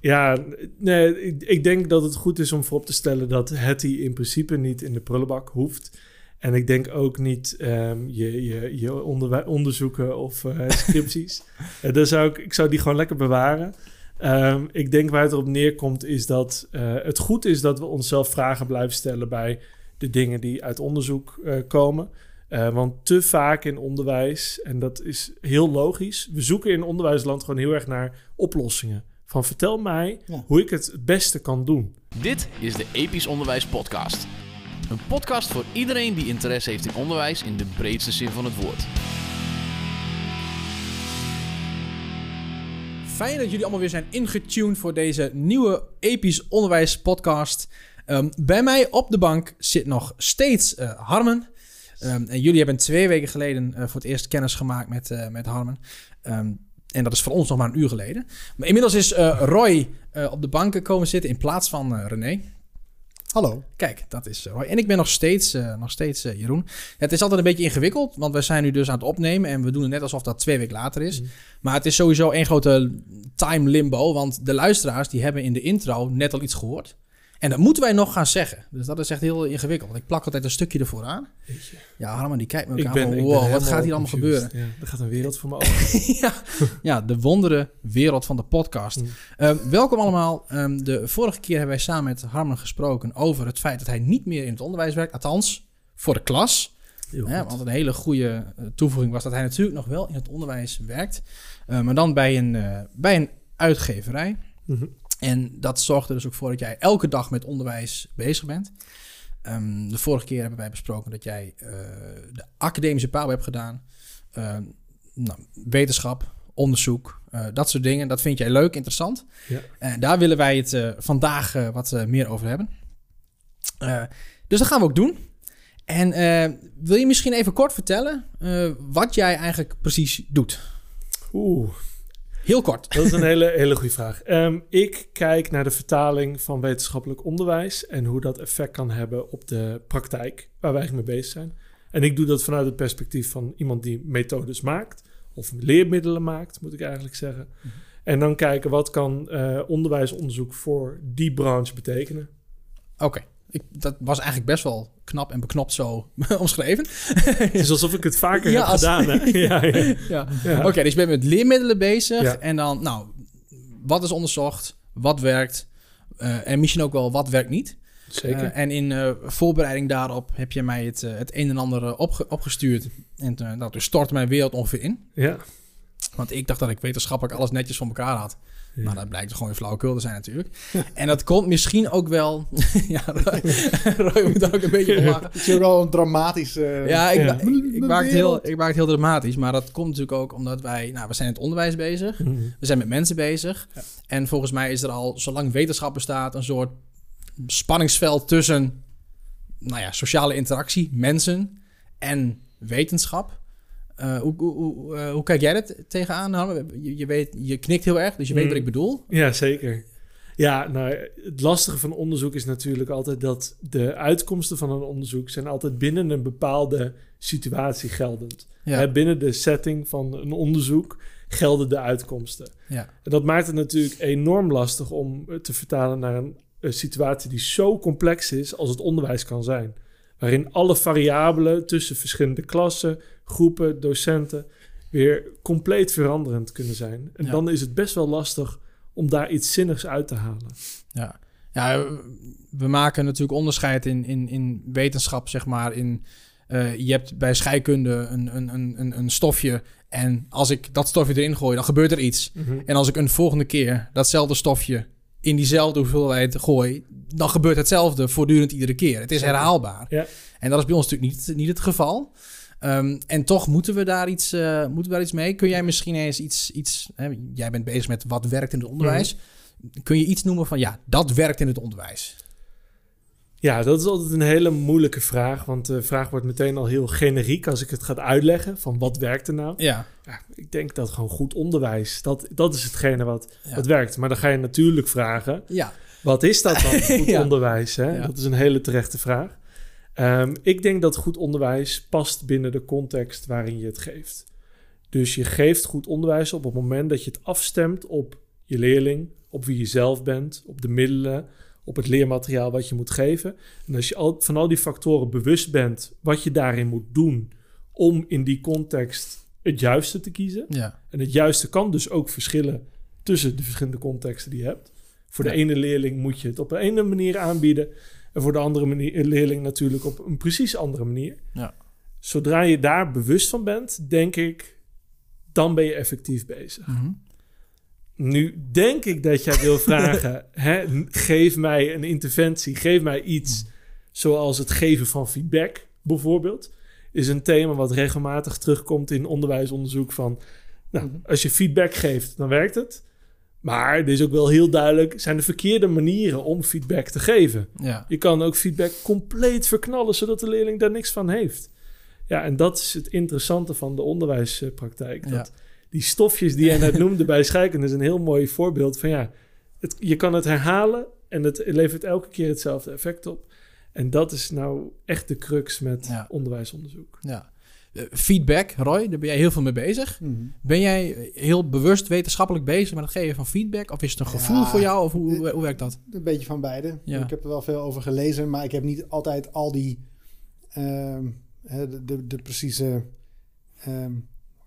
Ja, nee, ik, ik denk dat het goed is om voorop te stellen dat Hetty in principe niet in de prullenbak hoeft. En ik denk ook niet ehm, je, je, onderzoeken of eh, scripties. Daar zou ik, ik zou die gewoon lekker bewaren. Ehm, ik denk waar het erop neerkomt is dat eh, het goed is dat we onszelf vragen blijven stellen bij de dingen die uit onderzoek komen. Want te vaak in onderwijs, en dat is heel logisch, we zoeken in onderwijsland gewoon heel erg naar oplossingen. Van vertel mij Ja. hoe ik het het beste kan doen. Dit is de Episch Onderwijs Podcast. Een podcast voor iedereen die interesse heeft in onderwijs in de breedste zin van het woord. Fijn dat jullie allemaal weer zijn ingetuned voor deze nieuwe Episch Onderwijs podcast. Ehm, bij mij op de bank zit nog steeds eh, Harmen. Ehm, en jullie hebben twee weken geleden eh, voor het eerst kennis gemaakt met, eh, met Harmen. Ehm, en dat is voor ons nog maar een uur geleden. Maar inmiddels is eh, Roy eh, op de bank komen zitten in plaats van eh, René. Hallo. Kijk, dat is Roy. En ik ben nog steeds, nog steeds Jeroen. Het is altijd een beetje ingewikkeld, want we zijn nu dus aan het opnemen en we doen het net alsof dat twee weken later is. Maar het is sowieso één grote time limbo, want de luisteraars die hebben in de intro net al iets gehoord. En dat moeten wij nog gaan zeggen. Dus dat is echt heel ingewikkeld. Ik plak altijd een stukje ervoor aan. Ja, Harman die kijkt me ook aan van, wow, wat gaat hier allemaal gebeuren? Ja, er gaat een wereld voor me open. ja, ja, de wondere wereld van de podcast. Mm. Ehm, welkom allemaal. Ehm, de vorige keer hebben wij samen met Harman gesproken over het feit dat hij niet meer in het onderwijs werkt. Althans, voor de klas. Ja, want een hele goede eh, toevoeging was dat hij natuurlijk nog wel in het onderwijs werkt. Eh, maar dan bij een, eh, bij een uitgeverij. Mhm. En dat zorgt er dus ook voor dat jij elke dag met onderwijs bezig bent. Ehm, de vorige keer hebben wij besproken dat jij eh, de academische paal hebt gedaan. Ehm, nou, wetenschap, onderzoek, eh, dat soort dingen. Dat vind jij leuk, interessant. Ja. En daar willen wij het eh, vandaag wat meer over hebben. Dus dat gaan we ook doen. En wil je misschien even kort vertellen wat jij eigenlijk precies doet? Oeh, Heel kort. dat is een hele, hele goede vraag. Ehm, ik kijk naar de vertaling van wetenschappelijk onderwijs en hoe dat effect kan hebben op de praktijk waar wij mee bezig zijn. En ik doe dat vanuit het perspectief van iemand die methodes maakt, of leermiddelen maakt, moet ik eigenlijk zeggen. En dan kijken wat kan eh, onderwijsonderzoek voor die branche betekenen. Oké. Ik, dat was eigenlijk best wel knap en beknopt zo omschreven. Het is alsof ik het vaker Ja, heb als- gedaan. Hè? ja, ja. ja. Ja. Oké, dus je bent met leermiddelen bezig. En dan, nou, wat is onderzocht? Wat werkt? Eh, en misschien ook wel wat werkt niet. Zeker. Eh, en in eh, voorbereiding daarop heb je mij het, het een en ander opge- opgestuurd. En uh, nou, stortte mijn wereld ongeveer in. ja. Want ik dacht dat ik wetenschappelijk alles netjes voor elkaar had. Ja. Maar dat blijkt gewoon weer flauwekul te zijn natuurlijk. en dat komt misschien ook wel... ja, Roy, moet ook een beetje lachen. Het is wel een dramatisch... eh, Ja, ik, ik, ik maak het heel, ik maak het heel dramatisch. Maar dat komt natuurlijk ook omdat wij... Nou, we zijn in het onderwijs bezig. Mhm. We zijn met mensen bezig. En volgens mij is er al, zolang wetenschap bestaat... een soort spanningsveld tussen... Nou ja, sociale interactie, mensen en wetenschap. Eh, hoe, hoe, hoe, eh, hoe kijk jij er t- tegenaan? Je, je, weet, je knikt heel erg, dus je weet Mm. wat ik bedoel. Ja, zeker. Ja, nou, het lastige van onderzoek is natuurlijk altijd dat de uitkomsten van een onderzoek zijn altijd binnen een bepaalde situatie geldend. Ja. Hè, binnen de setting van een onderzoek gelden de uitkomsten. Ja. En dat maakt het natuurlijk enorm lastig om te vertalen naar een, een situatie die zo complex is als het onderwijs kan zijn. Waarin alle variabelen tussen verschillende klassen, groepen, docenten weer compleet veranderend kunnen zijn. En Ja. dan is het best wel lastig om daar iets zinnigs uit te halen. Ja, ja we maken natuurlijk onderscheid in, in, in wetenschap, zeg maar. In, eh, je hebt bij scheikunde een, een, een, een- een stofje. En als ik dat stofje erin gooi, dan gebeurt er iets. En als ik een volgende keer datzelfde stofje in diezelfde hoeveelheid gooi, dan gebeurt hetzelfde voortdurend iedere keer. Het is herhaalbaar. Ja. En dat is bij ons natuurlijk niet, niet het geval. Ehm, en toch moeten we daar iets, eh, moeten we daar iets mee. Kun jij misschien eens iets... iets hè, jij bent bezig met wat werkt in het onderwijs. Kun je iets noemen van ja, dat werkt in het onderwijs? Ja, dat is altijd een hele moeilijke vraag. Want de vraag wordt meteen al heel generiek als ik het ga uitleggen van wat werkt er nou. Ja, Ja, ik denk dat gewoon goed onderwijs, dat, dat is hetgene wat, Ja. wat werkt. Maar dan ga je natuurlijk vragen, ja, Wat is dat dan, goed Ja. onderwijs? Hè? Dat is een hele terechte vraag. Ehm, ik denk dat goed onderwijs past binnen de context waarin je het geeft. Dus je geeft goed onderwijs op het moment dat je het afstemt op je leerling op wie je zelf bent, op de middelen, op het leermateriaal wat je moet geven. En als je al, van al die factoren bewust bent wat je daarin moet doen om in die context het juiste te kiezen. Ja. En het juiste kan dus ook verschillen tussen de verschillende contexten die je hebt. Voor de Ja. ene leerling moet je het op een ene manier aanbieden. En voor de andere manier, leerling natuurlijk op een precies andere manier. Ja. Zodra je daar bewust van bent, denk ik, dan ben je effectief bezig. Mhm. Nu denk ik dat jij wil vragen: hè, geef mij een interventie, geef mij iets zoals het geven van feedback, bijvoorbeeld. Is een thema wat regelmatig terugkomt in onderwijsonderzoek. Van nou, Mhm. als je feedback geeft, dan werkt het. Maar er is ook wel heel duidelijk: zijn er verkeerde manieren om feedback te geven. Ja. Je kan ook feedback compleet verknallen, zodat de leerling daar niks van heeft. Ja, en dat is het interessante van de onderwijspraktijk. Ja. Die stofjes die jij net noemde bij scheikunde is een heel mooi voorbeeld van ja, het, je kan het herhalen en het levert elke keer hetzelfde effect op. En dat is nou echt de crux met Ja. onderwijsonderzoek. ja. Eh, feedback, Roy, daar ben jij heel veel mee bezig. Mhm. Ben jij heel bewust wetenschappelijk bezig met het geven van feedback? Of is het een gevoel Ja. voor jou? Of hoe, hoe, hoe werkt dat? Een beetje van beide. Ja. Ik heb er wel veel over gelezen, maar ik heb niet altijd al die ehm, hè, de, de, de precieze ehm,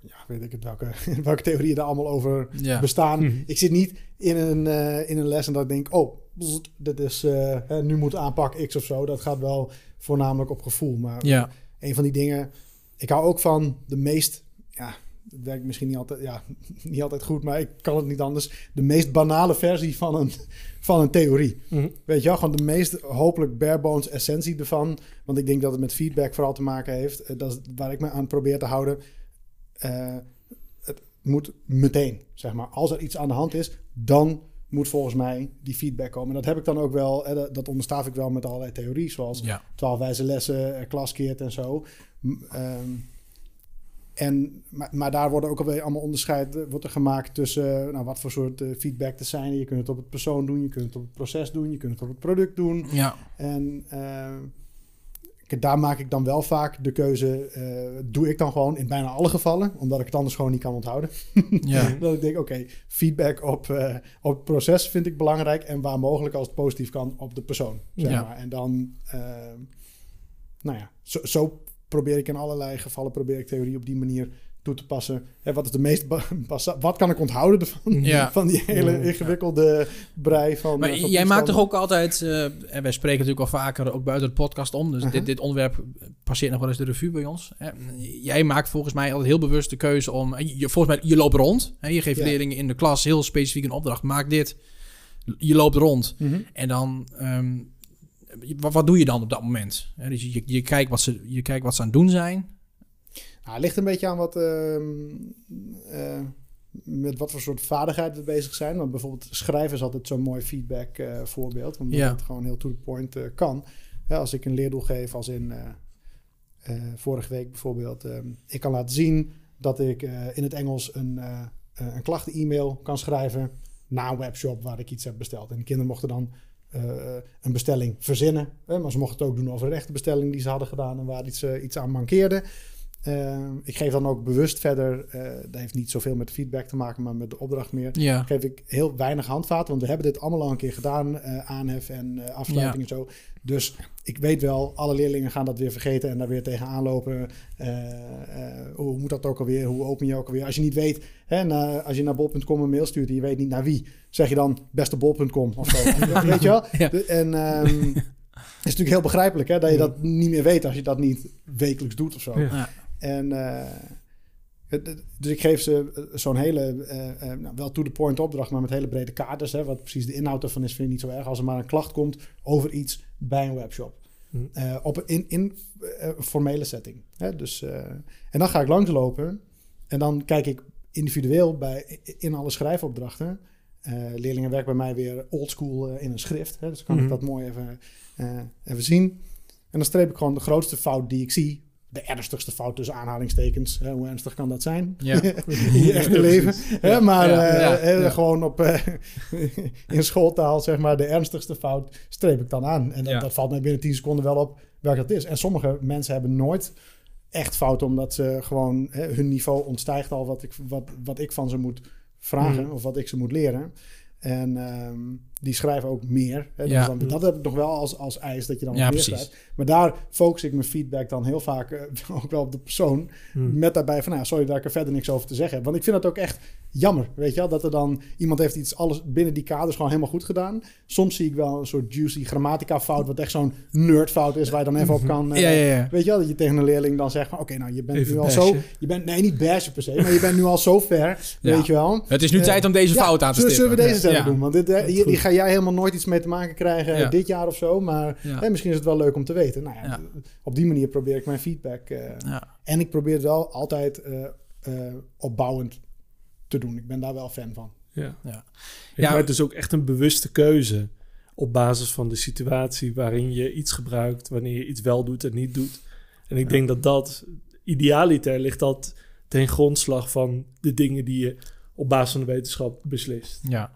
ja, weet ik het welke, welke theorieën er allemaal over Ja. bestaan. Mhm. Ik zit niet in een, eh, in een les en dat ik denk, oh, bzz, dit is eh, hè, nu moet aanpak X of zo. Dat gaat wel voornamelijk op gevoel. Maar Ja. een van die dingen. Ik hou ook van de meest. Ja, het werkt misschien niet altijd, ja, niet altijd goed, maar ik kan het niet anders. De meest banale versie van een, van een theorie. Mhm. Weet je wel, gewoon de meest hopelijk bare bones essentie ervan. Want ik denk dat het met feedback vooral te maken heeft. Eh, Dat is waar ik me aan probeer te houden. Eh, het moet meteen, zeg maar. Als er iets aan de hand is, dan moet volgens mij die feedback komen. En dat heb ik dan ook wel, eh, dat- dat onderstaaf ik wel met allerlei theorie, zoals Ja. 12 wijze lessen, eh, klaskeert en zo. Ehm, en, maar, maar daar worden ook alweer allemaal onderscheid eh, wordt er gemaakt tussen nou, wat voor soort feedback te zijn. Je kunt het op het persoon doen, je kunt het op het proces doen, je kunt het op het product doen. Ja. En eh, kijk, daar maak ik dan wel vaak de keuze, eh, doe ik dan gewoon in bijna alle gevallen, omdat ik het anders gewoon niet kan onthouden. Ja. Dat ik denk, oké, feedback op, eh, op het proces vind ik belangrijk. En waar mogelijk, als het positief kan, op de persoon. Zeg Ja. maar. En dan, eh, nou ja, zo, zo probeer ik in allerlei gevallen probeer ik theorie op die manier toe te passen. Hè, wat is de meest wat kan ik onthouden ervan? Ja. Van die hele Ja. ingewikkelde brei van. Maar eh, van jij maakt toch ook altijd, eh, en wij spreken natuurlijk al vaker ook buiten de podcast om, dus Uh-huh. dit, dit onderwerp passeert nog wel eens de revue bij ons. Hè. Jij maakt volgens mij altijd heel bewust de keuze om, je, volgens mij, je loopt rond, hè, je geeft Ja. leerlingen in de klas heel specifiek een opdracht, maak dit, je loopt rond Mhm. en dan, ehm, wat, wat doe je dan op dat moment? Hè, dus je, je, kijkt wat ze, je kijkt wat ze aan het doen zijn. Nou, het ligt een beetje aan wat, ehm, eh, met wat voor soort vaardigheid we bezig zijn. Want bijvoorbeeld schrijven is altijd zo'n mooi feedback eh, voorbeeld. Omdat Ja. het gewoon heel to the point eh, kan. Ja, als ik een leerdoel geef, als in vorige week bijvoorbeeld. ehm, ik kan laten zien dat ik in het Engels een, een klachten-e-mail kan schrijven na een webshop waar ik iets heb besteld. En de kinderen mochten dan een bestelling verzinnen. Hè, maar ze mochten het ook doen over een echte bestelling die ze hadden gedaan en waar iets, iets aan mankeerde. Eh, ik geef dan ook bewust verder, eh, dat heeft niet zoveel met feedback te maken, maar met de opdracht meer. Ja, Geef ik heel weinig handvaten, want we hebben dit allemaal al een keer gedaan, eh, aanhef en eh, afsluiting en zo. Dus ik weet wel, alle leerlingen gaan dat weer vergeten en daar weer tegenaan lopen. Eh, eh, hoe moet dat ook alweer? Hoe open je ook alweer? Als je niet weet, hè, na- als je naar bol.com een mail stuurt en je weet niet naar wie, zeg je dan bestebol.com of zo. weet je wel? Ja. De- en ehm, het is natuurlijk heel begrijpelijk hè, dat je dat niet meer weet als je dat niet wekelijks doet of zo. Ja. En eh, dus ik geef ze eh, zo'n hele, eh, nou, wel to-the-point opdracht, maar met hele brede kaders. Hè, wat precies de inhoud ervan is, vind ik niet zo erg. Als er maar een klacht komt over iets bij een webshop. Hm. Eh, op een in, in formele setting. Hè, dus, en dan ga ik langslopen en dan kijk ik individueel bij, in alle schrijfopdrachten. Leerlingen werken bij mij weer oldschool in een schrift. Hè, dus kan ik dat mooi even, even zien. En dan streep ik gewoon de grootste fout die ik zie. De ernstigste fout tussen aanhalingstekens. Hè, hoe ernstig kan dat zijn? Ja. in je echte leven. Hè, maar Ja, eh, gewoon op, eh, in schooltaal, zeg maar, de ernstigste fout streep ik dan aan. En dat, dat valt mij binnen 10 seconden wel op welke dat is. En sommige mensen hebben nooit echt fouten, omdat ze gewoon hè, hun niveau ontstijgt al wat ik, wat, wat ik van ze moet vragen Mhm. of wat ik ze moet leren. En ehm, die schrijven ook meer. Hè? Dus Ja. dan, dat heb ik nog wel als, als eis dat je dan Ja, meer precies. schrijft. Maar daar focus ik mijn feedback dan heel vaak eh, ook wel op de persoon. Hmm. Met daarbij van, nou, sorry dat ik er verder niks over te zeggen heb. Want ik vind dat ook echt jammer, weet je wel. Dat er dan, iemand heeft iets alles binnen die kaders gewoon helemaal goed gedaan. Soms zie ik wel een soort juicy grammatica fout, wat echt zo'n nerdfout is, waar je dan even op kan... eh, Ja, ja, ja. Weet je wel, dat je tegen een leerling dan zegt van... Oké, nou, je bent Even nu al bashen. zo... Je bent, nee, niet bashen per se, maar je bent nu al zo ver, Ja. weet je wel. Het is nu Eh, tijd om deze Ja, fout aan te stippen. Zullen we deze Ja. doen? Want dit, eh, hier, die ga jij helemaal nooit iets mee te maken krijgen Ja. dit jaar of zo. Maar Ja. hè, misschien is het wel leuk om te weten. Nou ja, Ja. Op die manier probeer ik mijn feedback... eh, Ja. en ik probeer het wel altijd eh, eh, opbouwend te doen. Ik ben daar wel fan van. Ja. Ja. Ja, het is ook echt een bewuste keuze op basis van de situatie waarin je iets gebruikt, wanneer je iets wel doet en niet doet. En ik denk dat dat, idealiter ligt dat ten grondslag van de dingen die je op basis van de wetenschap beslist. Ja.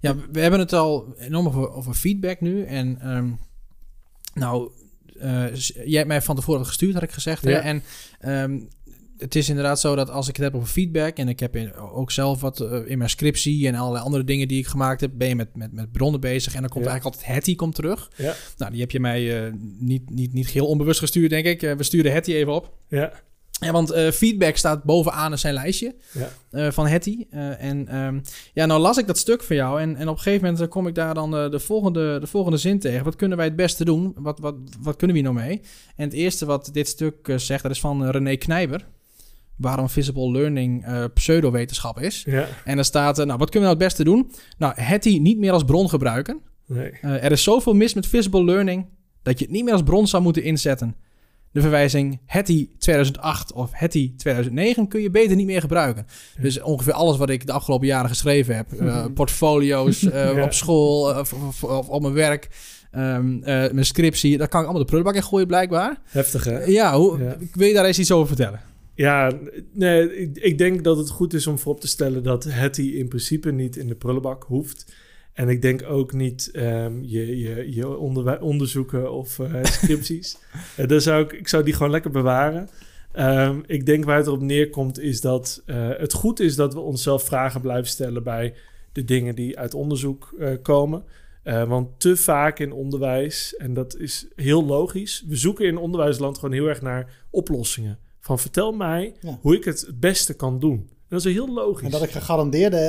Ja, we hebben het al enorm over, over feedback nu. En ehm, nou, eh, jij hebt mij van tevoren gestuurd, had ik gezegd. Hè? En ehm, het is inderdaad zo dat als ik het heb over feedback... en ik heb in- ook zelf wat eh, in mijn scriptie en allerlei andere dingen die ik gemaakt heb... ben je met, met, met bronnen bezig en dan komt Ja. eigenlijk altijd Hattie komt terug. Ja. Nou, die heb je mij eh, niet, niet, niet geheel onbewust gestuurd, denk ik. We sturen Hattie even op. Ja, Ja, want eh, feedback staat bovenaan in zijn lijstje ja. eh, van Hetty. Eh, en ehm, ja, nou las ik dat stuk van jou. En, en op een gegeven moment kom ik daar dan de, volgende, de volgende zin tegen. Wat kunnen wij het beste doen? Wat, wat, wat kunnen we hier nou mee? En het eerste wat dit stuk zegt, dat is van René Knijber. Waarom visible learning pseudowetenschap is. ja. En daar staat, nou, wat kunnen we nou het beste doen? Nou, Hetty niet meer als bron gebruiken. Nee. Er is zoveel mis met visible learning dat je het niet meer als bron zou moeten inzetten. De verwijzing Hattie 2008 of Hattie 2009 kun je beter niet meer gebruiken. Dus ongeveer alles wat ik de afgelopen jaren geschreven heb, eh, portfolio's eh, Ja. op school eh, of, of- of op mijn werk, eh, mijn scriptie, daar kan ik allemaal de prullenbak in gooien blijkbaar. Heftig hè? Ja, hoe, Ja. wil je daar eens iets over vertellen? Ja, nee, ik, ik denk dat het goed is om voorop te stellen dat Hattie in principe niet in de prullenbak hoeft. En ik denk ook niet ehm, je, je, je onderzoeken of eh, scripties. Daar zou ik, ik zou die gewoon lekker bewaren. Ehm, ik denk waar het erop neerkomt is dat eh, het goed is dat we onszelf vragen blijven stellen bij de dingen die uit onderzoek komen. Want te vaak in onderwijs, en dat is heel logisch, we zoeken in onderwijsland gewoon heel erg naar oplossingen. Van vertel mij Ja. hoe ik het het beste kan doen. Dat is heel logisch. En dat ik gegarandeerde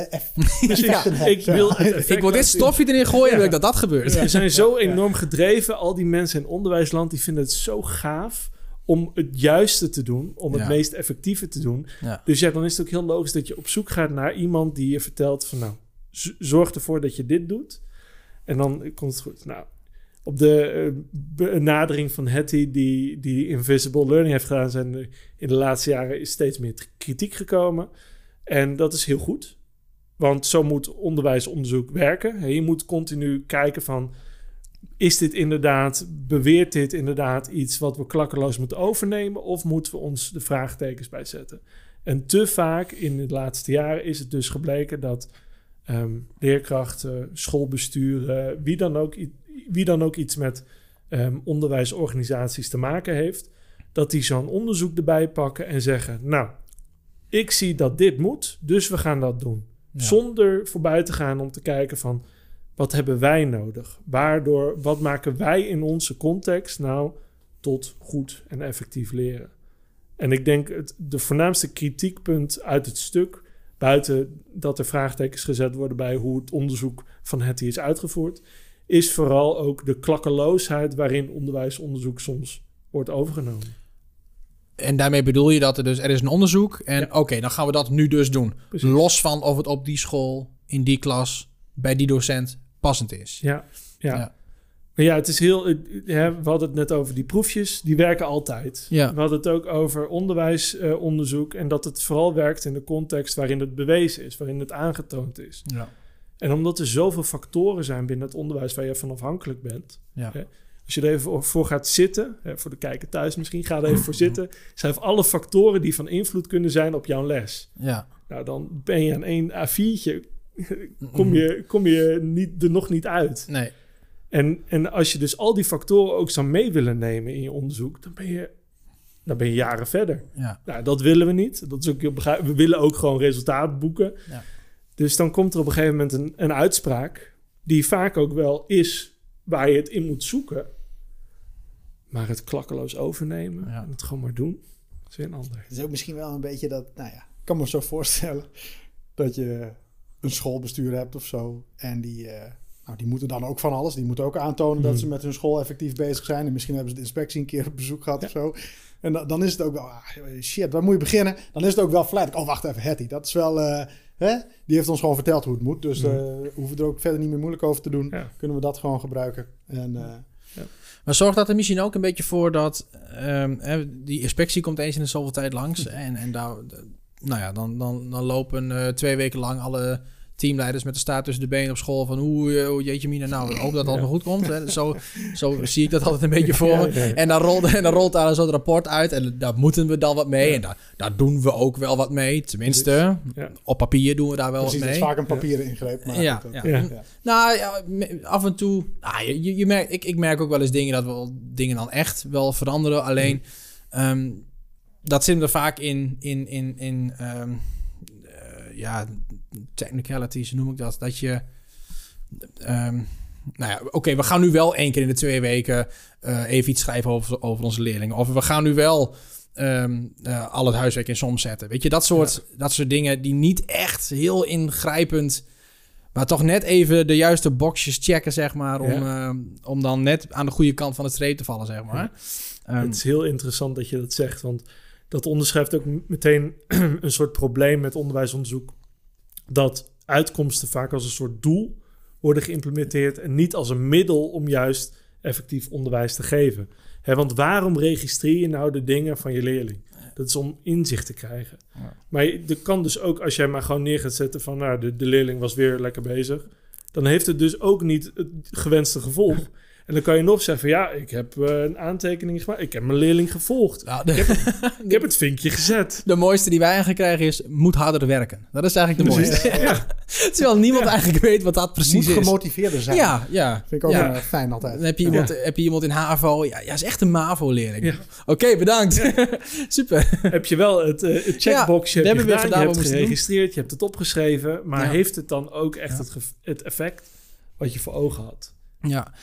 effecten heb. ik wil effect Ik wil dit stofje erin gooien en Ja. wil ik dat dat gebeurt. Ze zijn zo enorm gedreven. Al die mensen in onderwijsland die vinden het zo gaaf om het juiste te doen, om het Ja. meest effectieve te doen. Ja. Dus ja, dan is het ook heel logisch dat je op zoek gaat naar iemand die je vertelt van nou, zorg ervoor dat je dit doet. En dan komt het goed. Nou, op de eh, benadering van Hattie, die, die Invisible Learning heeft gedaan, zijn er in de laatste jaren is steeds meer kritiek gekomen. En dat is heel goed. Want zo moet onderwijsonderzoek werken. Je moet continu kijken van... is dit inderdaad, beweert dit inderdaad iets wat we klakkeloos moeten overnemen... of moeten we ons de vraagtekens bij zetten? En te vaak in de laatste jaren is het dus gebleken dat ehm, leerkrachten, schoolbesturen... Wie dan, ook, wie dan ook iets met ehm, onderwijsorganisaties te maken heeft... dat die zo'n onderzoek erbij pakken en zeggen... nou, ik zie dat dit moet, dus we gaan dat doen. Ja. Zonder voorbij te gaan om te kijken van wat hebben wij nodig? Waardoor, wat maken wij in onze context nou tot goed en effectief leren? En ik denk het de voornaamste kritiekpunt uit het stuk, buiten dat er vraagtekens gezet worden bij hoe het onderzoek van Hetty is uitgevoerd, is vooral ook de klakkeloosheid waarin onderwijsonderzoek soms wordt overgenomen. En daarmee bedoel je dat er dus er is een onderzoek en Ja. oké, dan gaan we dat nu dus doen. Precies. Los van of het op die school, in die klas, bij die docent passend is. Ja, ja. Ja. Maar ja, het is heel. hè, we hadden het net over die proefjes, die werken altijd. Ja. We hadden het ook over onderwijsonderzoek en dat het vooral werkt in de context waarin het bewezen is, waarin het aangetoond is. Ja. En omdat er zoveel factoren zijn binnen het onderwijs waar je van afhankelijk bent. Ja. Hè, als je er even voor- gaat zitten, hè, voor de kijker thuis misschien, ga er even voor zitten. Schrijf alle factoren die van invloed kunnen zijn op jouw les. Ja. Nou, dan ben je aan één A4'tje, kom je, kom je niet, er nog niet uit. Nee. En, en als je dus al die factoren ook zou mee willen nemen in je onderzoek, dan ben je, dan ben je jaren verder. Ja. Nou, dat willen we niet. Dat is ook. We willen ook gewoon resultaat boeken. Ja. Dus dan komt er op een gegeven moment een, een uitspraak die vaak ook wel is waar je het in moet zoeken. Maar het klakkeloos overnemen Ja. en het gewoon maar doen, is weer een ander. Het is ook misschien wel een beetje dat, nou ja, ik kan me zo voorstellen dat je een schoolbestuur hebt of zo. En die, eh, nou, die moeten dan ook van alles. Die moeten ook aantonen dat Hmm. ze met hun school effectief bezig zijn. En misschien hebben ze de inspectie een keer op bezoek gehad Ja. of zo. En da- dan is het ook wel, ah, shit, waar moet je beginnen? Dan is het ook wel flat. Oh, wacht even, Hetty. Dat is wel, eh, hè? Die heeft ons gewoon verteld hoe het moet. Dus eh hoeven we er ook verder niet meer moeilijk over te doen. Ja. Kunnen we dat gewoon gebruiken. En eh, Maar zorgt dat er misschien ook een beetje voor dat ehm, hè, die inspectie komt eens in de zoveel tijd langs. En, en daar, nou ja, dan, dan, dan lopen eh, twee weken lang alle teamleiders met de staart tussen de benen op school van hoe eh, jeetje mina, nou, ik hoop dat het allemaal goed komt. Hè. Zo, zo zie ik dat altijd een beetje voor me. En dan rolt, en dan rolt daar zo'n rapport uit en daar moeten we dan wat mee. Ja. En daar, daar doen we ook wel wat mee. Tenminste, Ja. op papier doen we daar wel precies, wat het is mee. vaak een papieren ingreep. Maar Ja. Nou af en toe. Nou, je, je- merkt, ik, ik merk ook wel eens dingen dat wel dingen dan echt wel veranderen. Alleen ehm, dat zit er vaak in, in, in, in ehm, eh, ja, technicalities noem ik dat. Dat je. ehm, nou ja, oké, we gaan nu wel één keer in de twee weken eh, even iets schrijven over, over onze leerlingen. Of we gaan nu wel ehm, eh, al het huiswerk in som zetten. Weet je, dat soort, dat soort dingen die niet echt heel ingrijpend maar toch net even de juiste boxjes checken, zeg maar. Om, eh, om dan net aan de goede kant van het streep te vallen, zeg maar. Ehm, Het is heel interessant dat je dat zegt, want dat onderschrijft ook meteen een soort probleem met onderwijsonderzoek. Dat uitkomsten vaak als een soort doel worden geïmplementeerd en niet als een middel om juist effectief onderwijs te geven. Want waarom registreer je nou de dingen van je leerling? Dat is om inzicht te krijgen. Ja. Maar er kan dus ook, als jij maar gewoon neer gaat zetten van, nou, de, de leerling was weer lekker bezig, dan heeft het dus ook niet het gewenste gevolg. En dan kan je nog zeggen, van, ja, ik heb eh, een aantekening gemaakt, ik heb mijn leerling gevolgd. nou, de, Ik heb het vinkje gezet. de mooiste die wij eigenlijk krijgen is... moet harder werken. Dat is eigenlijk de mooiste. Ja. Terwijl niemand eigenlijk weet wat dat precies Moet is. gemotiveerder zijn. Ja, ja. Vind ik ook ja. eh, fijn altijd. Dan heb je iemand, heb je iemand in HAVO. Ja, ja, is echt een MAVO-leerling. Ja. Oké, bedankt. Super. heb je wel het, eh, het checkboxje we heb je hebben weer gedaan, gedaan je hebt geregistreerd, je hebt het opgeschreven, maar Ja. heeft het dan ook echt Ja. het, het effect wat je voor ogen had? Ja.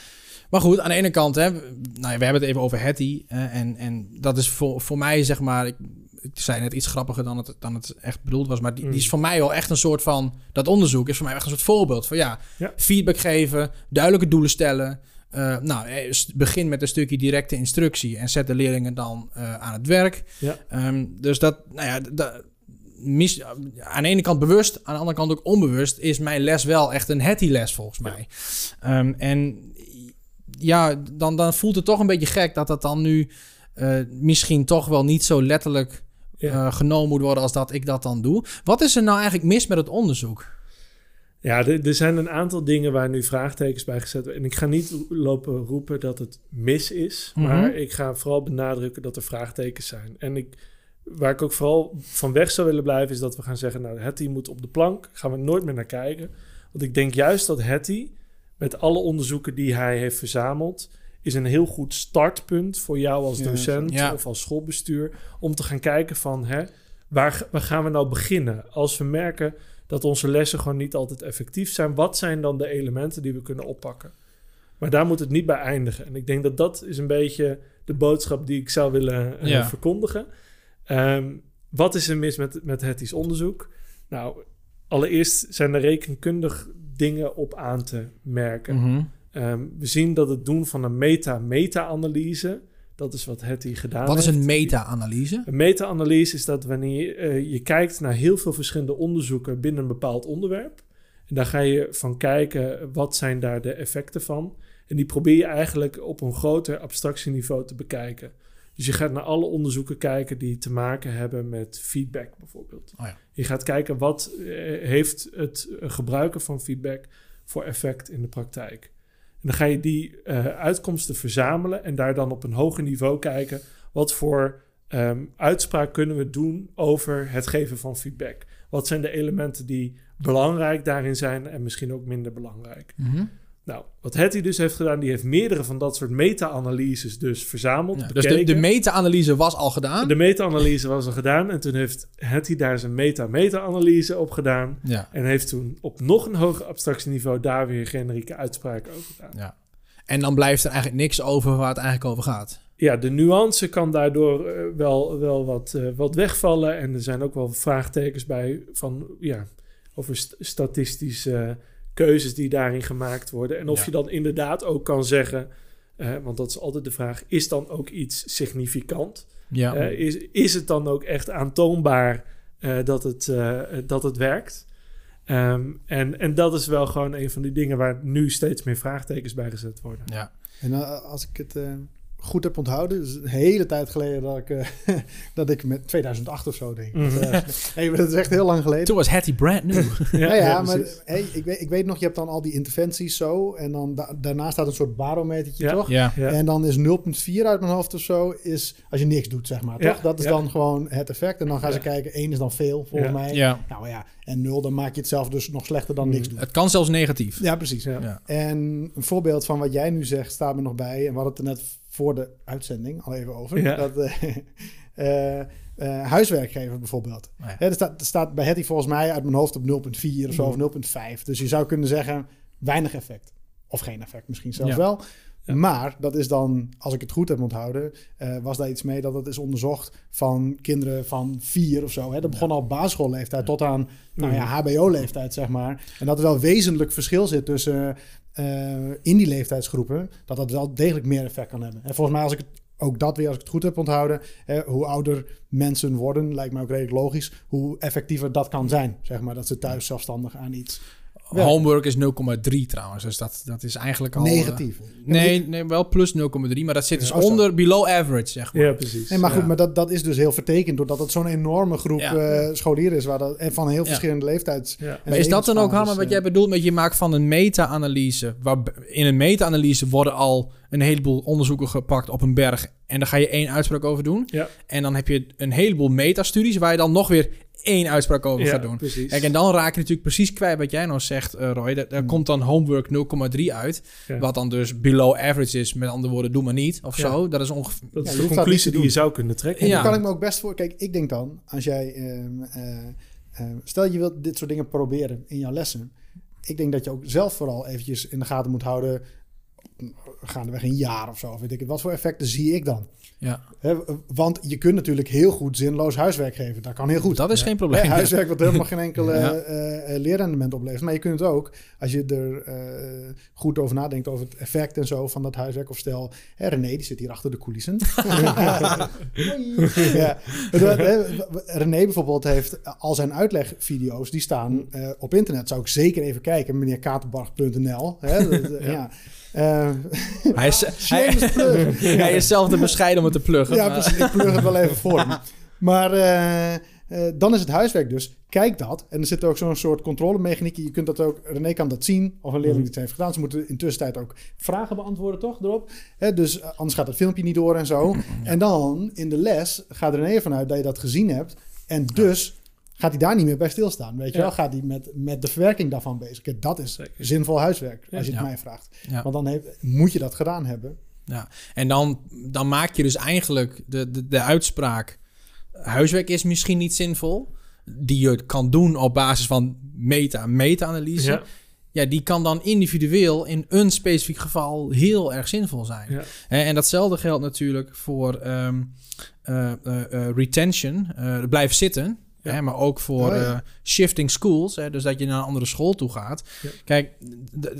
Maar goed, aan de ene kant, hè, we- nou ja, we hebben het even over Hattie. en, en dat is voor, voor mij, zeg maar, ik, ik zei net iets grappiger dan het, dan het echt bedoeld was. Maar die, Mm. die is voor mij wel echt een soort van, dat onderzoek is voor mij echt een soort voorbeeld van ja, Ja. feedback geven, duidelijke doelen stellen. Eh, nou, eh, begin met een stukje directe instructie en zet de leerlingen dan eh, aan het werk. Ja. Ehm, dus dat, nou ja, dat, mis, aan de ene kant bewust, aan de andere kant ook onbewust, is mijn les wel echt een Hattie-les volgens mij. Ehm, en ja, dan, dan voelt het toch een beetje gek dat dat dan nu eh, misschien toch wel niet zo letterlijk Ja. eh, genomen moet worden als dat ik dat dan doe. Wat is er nou eigenlijk mis met het onderzoek? Ja, er, er zijn een aantal dingen waar nu vraagtekens bij gezet worden. En ik ga niet lopen roepen dat het mis is, Mhm. maar ik ga vooral benadrukken dat er vraagtekens zijn. En ik, waar ik ook vooral van weg zou willen blijven, is dat we gaan zeggen, nou, Hetty moet op de plank, gaan we nooit meer naar kijken. Want ik denk juist dat Hetty, met alle onderzoeken die hij heeft verzameld, is een heel goed startpunt voor jou als docent ja. of als schoolbestuur, om te gaan kijken van, hè, waar, waar gaan we nou beginnen? Als we merken dat onze lessen gewoon niet altijd effectief zijn. Wat zijn dan de elementen die we kunnen oppakken? Maar daar moet het niet bij eindigen. En ik denk dat dat is een beetje de boodschap die ik zou willen eh, Ja. verkondigen. Ehm, wat is er mis met, met Hetty's onderzoek? Nou, allereerst zijn er rekenkundig dingen op aan te merken. Mhm. Ehm, we zien dat het doen van een meta-meta-analyse, dat is wat Hetty gedaan Wat is heeft. een meta-analyse? Een meta-analyse is dat wanneer eh, je kijkt naar heel veel verschillende onderzoeken binnen een bepaald onderwerp. En daar ga je van kijken wat zijn daar de effecten van. En die probeer je eigenlijk op een groter abstractieniveau te bekijken. Dus je gaat naar alle onderzoeken kijken die te maken hebben met feedback bijvoorbeeld. Oh ja. Je gaat kijken wat eh, heeft het gebruiken van feedback voor effect in de praktijk. En dan ga je die eh, uitkomsten verzamelen en daar dan op een hoger niveau kijken wat voor ehm, uitspraak kunnen we doen over het geven van feedback. Wat zijn de elementen die belangrijk daarin zijn en misschien ook minder belangrijk. Mhm. Nou, wat Hetty dus heeft gedaan, die heeft meerdere van dat soort meta-analyses dus verzameld. Ja, dus de, meta-analyse was al gedaan. De meta-analyse was al gedaan en toen heeft Hetty daar zijn meta-meta-analyse op gedaan. Ja, En heeft toen op nog een hoger abstractieniveau daar weer generieke uitspraken over gedaan. ja. En dan blijft er eigenlijk niks over waar het eigenlijk over gaat. Ja, de nuance kan daardoor eh, wel, wel wat, eh, wat wegvallen. En er zijn ook wel vraagtekens bij van, ja, over st- statistische keuzes die daarin gemaakt worden. En of Ja. je dan inderdaad ook kan zeggen, eh, want dat is altijd de vraag, is dan ook iets significant? Ja, Eh, is, is het dan ook echt aantoonbaar eh, dat, het, eh, dat het werkt? Ehm, en, en dat is wel gewoon een van die dingen waar nu steeds meer vraagtekens bij gezet worden. ja. En als ik het eh, goed heb onthouden, dus een hele tijd geleden dat ik, eh, dat ik met 2008 of zo denk. Mhm. Dat, eh, hey, maar dat is echt heel lang geleden. Toen was Hattie brand new. Ja, ja, ja, maar hey, ik, weet, ik weet nog, je hebt dan al die interventies zo. En dan da- daarna staat een soort barometertje, Ja. toch? ja. Ja. En dan is 0,4 uit mijn hoofd of zo, is als je niks doet, zeg maar. Ja, Toch? Dat is ja. dan gewoon het effect. En dan gaan ze kijken, 1 is dan veel, volgens Ja. mij. ja. Nou ja, en 0, dan maak je het zelf dus nog slechter dan niks doen. Het kan zelfs negatief. Ja, precies. Ja. Ja. En een voorbeeld van wat jij nu zegt staat me nog bij. En we hadden het er net voor de uitzending al even over. Ja. Dat, eh, eh, eh, huiswerkgever bijvoorbeeld. Oh ja. Er, staat, er staat bij Hetty volgens mij uit mijn hoofd op 0,4 of zo, Mhm. of 0,5. Dus je zou kunnen zeggen, weinig effect. Of geen effect misschien zelfs Ja. wel. Ja. Maar dat is dan, als ik het goed heb onthouden, was daar iets mee dat het is onderzocht van kinderen van vier of zo. Hè. Dat begon al op basisschoolleeftijd tot aan nou ja, HBO-leeftijd, zeg maar. En dat er wel wezenlijk verschil zit tussen eh, in die leeftijdsgroepen, dat dat wel degelijk meer effect kan hebben. En volgens mij, als ik het, ook dat weer, als ik het goed heb onthouden, hè, hoe ouder mensen worden, lijkt mij ook redelijk logisch, hoe effectiever dat kan zijn. Zeg maar, dat ze thuis zelfstandig aan iets Ja. Homework is 0,3 trouwens. Dus dat, dat is eigenlijk al... eh, negatief. nee, nee, wel plus 0,3. Maar dat zit dus Ja, oh, zo. onder below average, zeg maar. Ja, precies. Nee, maar goed, Ja. maar dat, dat is dus heel vertekend doordat het zo'n enorme groep Ja. eh, scholieren is waar dat, en van heel Ja. verschillende leeftijds. Maar is dat dan ook, Hanna, wat eh, jij bedoelt met je maakt van een meta-analyse? Waar in een meta-analyse worden al een heleboel onderzoeken gepakt op een berg. En daar ga je één uitspraak over doen. Ja. En dan heb je een heleboel metastudies waar je dan nog weer één uitspraak over Ja, gaat doen. precies. Kijk, en dan raak je natuurlijk precies kwijt wat jij nou zegt, eh, Roy. Daar, daar Hmm. komt dan homework 0,3 uit. Ja. Wat dan dus below average is. Met andere woorden, doe maar niet. Of Ja. zo. Dat is ongeveer... dat is de conclusie die je zou kunnen trekken. En Ja. dan kan ik me ook best voor. Kijk, ik denk dan, als jij. ehm, eh, eh, stel je wilt dit soort dingen proberen in jouw lessen. Ik denk dat je ook zelf vooral eventjes in de gaten moet houden. Gaandeweg een jaar of zo. Weet ik, het. wat voor effecten zie ik dan? Ja, Hè, want je kunt natuurlijk heel goed zinloos huiswerk geven. Dat kan heel goed. dat is Ja. geen probleem. huiswerk wat helemaal geen enkele Ja. eh, eh, leerrendement oplevert. Maar je kunt het ook, als je er eh, goed over nadenkt, over het effect en zo van dat huiswerk. Of stel, hè, René, die zit hier achter de coulissen. Hoi. ja. René bijvoorbeeld heeft al zijn uitlegvideo's, die staan eh, op internet. Zou ik zeker even kijken, meneer Katenbarg.nl. Hè, dat, eh, ja. Eh, Hij is, hij, plug. hij is zelf te bescheiden om het te pluggen. Ja, precies. Ik plug het wel even voor hem. Maar eh, eh, dan is het huiswerk dus. Kijk dat. En er zit ook zo'n soort controlemechaniek. Je kunt dat ook... René kan dat zien. Of een leerling die het heeft gedaan. Ze moeten intussen tijd ook vragen beantwoorden, toch? Erop. Hè, dus anders gaat het filmpje niet door en zo. En dan in de les gaat René ervan uit dat je dat gezien hebt. En dus gaat hij daar niet meer bij stilstaan. Weet je Ja. wel? Gaat hij met, met de verwerking daarvan bezig. Kijk, dat is Zeker. zinvol huiswerk. Als je het Ja. mij vraagt. Ja. Want dan heeft, moet je dat gedaan hebben. Ja, en dan, dan maak je dus eigenlijk de, de, de uitspraak... huiswerk is misschien niet zinvol... die je kan doen op basis van meta, meta-analyse... Ja. Ja. die kan dan individueel in een specifiek geval heel erg zinvol zijn. Ja. Hè, En datzelfde geldt natuurlijk voor ehm, eh, eh, eh, retention, eh, blijven zitten... Ja. Hè, maar ook voor Oh, ja. eh, shifting schools, hè, dus dat je naar een andere school toe gaat. Ja. Kijk,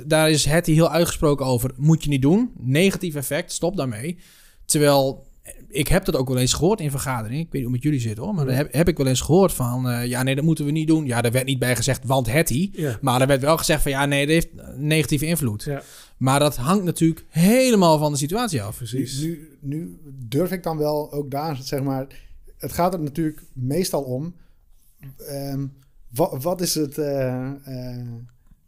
daar is het heel uitgesproken over. Moet je niet doen. Negatief effect, stop daarmee. Terwijl, eh, ik heb dat ook wel eens gehoord in vergaderingen. Ik weet niet hoe het met jullie zit hoor. Maar daar heb, heb ik wel eens gehoord van... eh, ja, nee, dat moeten we niet doen. Ja, daar werd niet bij gezegd, want Hetty. Ja. Maar er werd wel gezegd van... ja, nee, dat heeft negatieve invloed. Ja. Maar dat hangt natuurlijk helemaal van de situatie af. Precies. Nu, nu durf ik dan wel ook daar, zeg maar. Het gaat er natuurlijk meestal om. Ehm, wat, wat is het, eh, eh,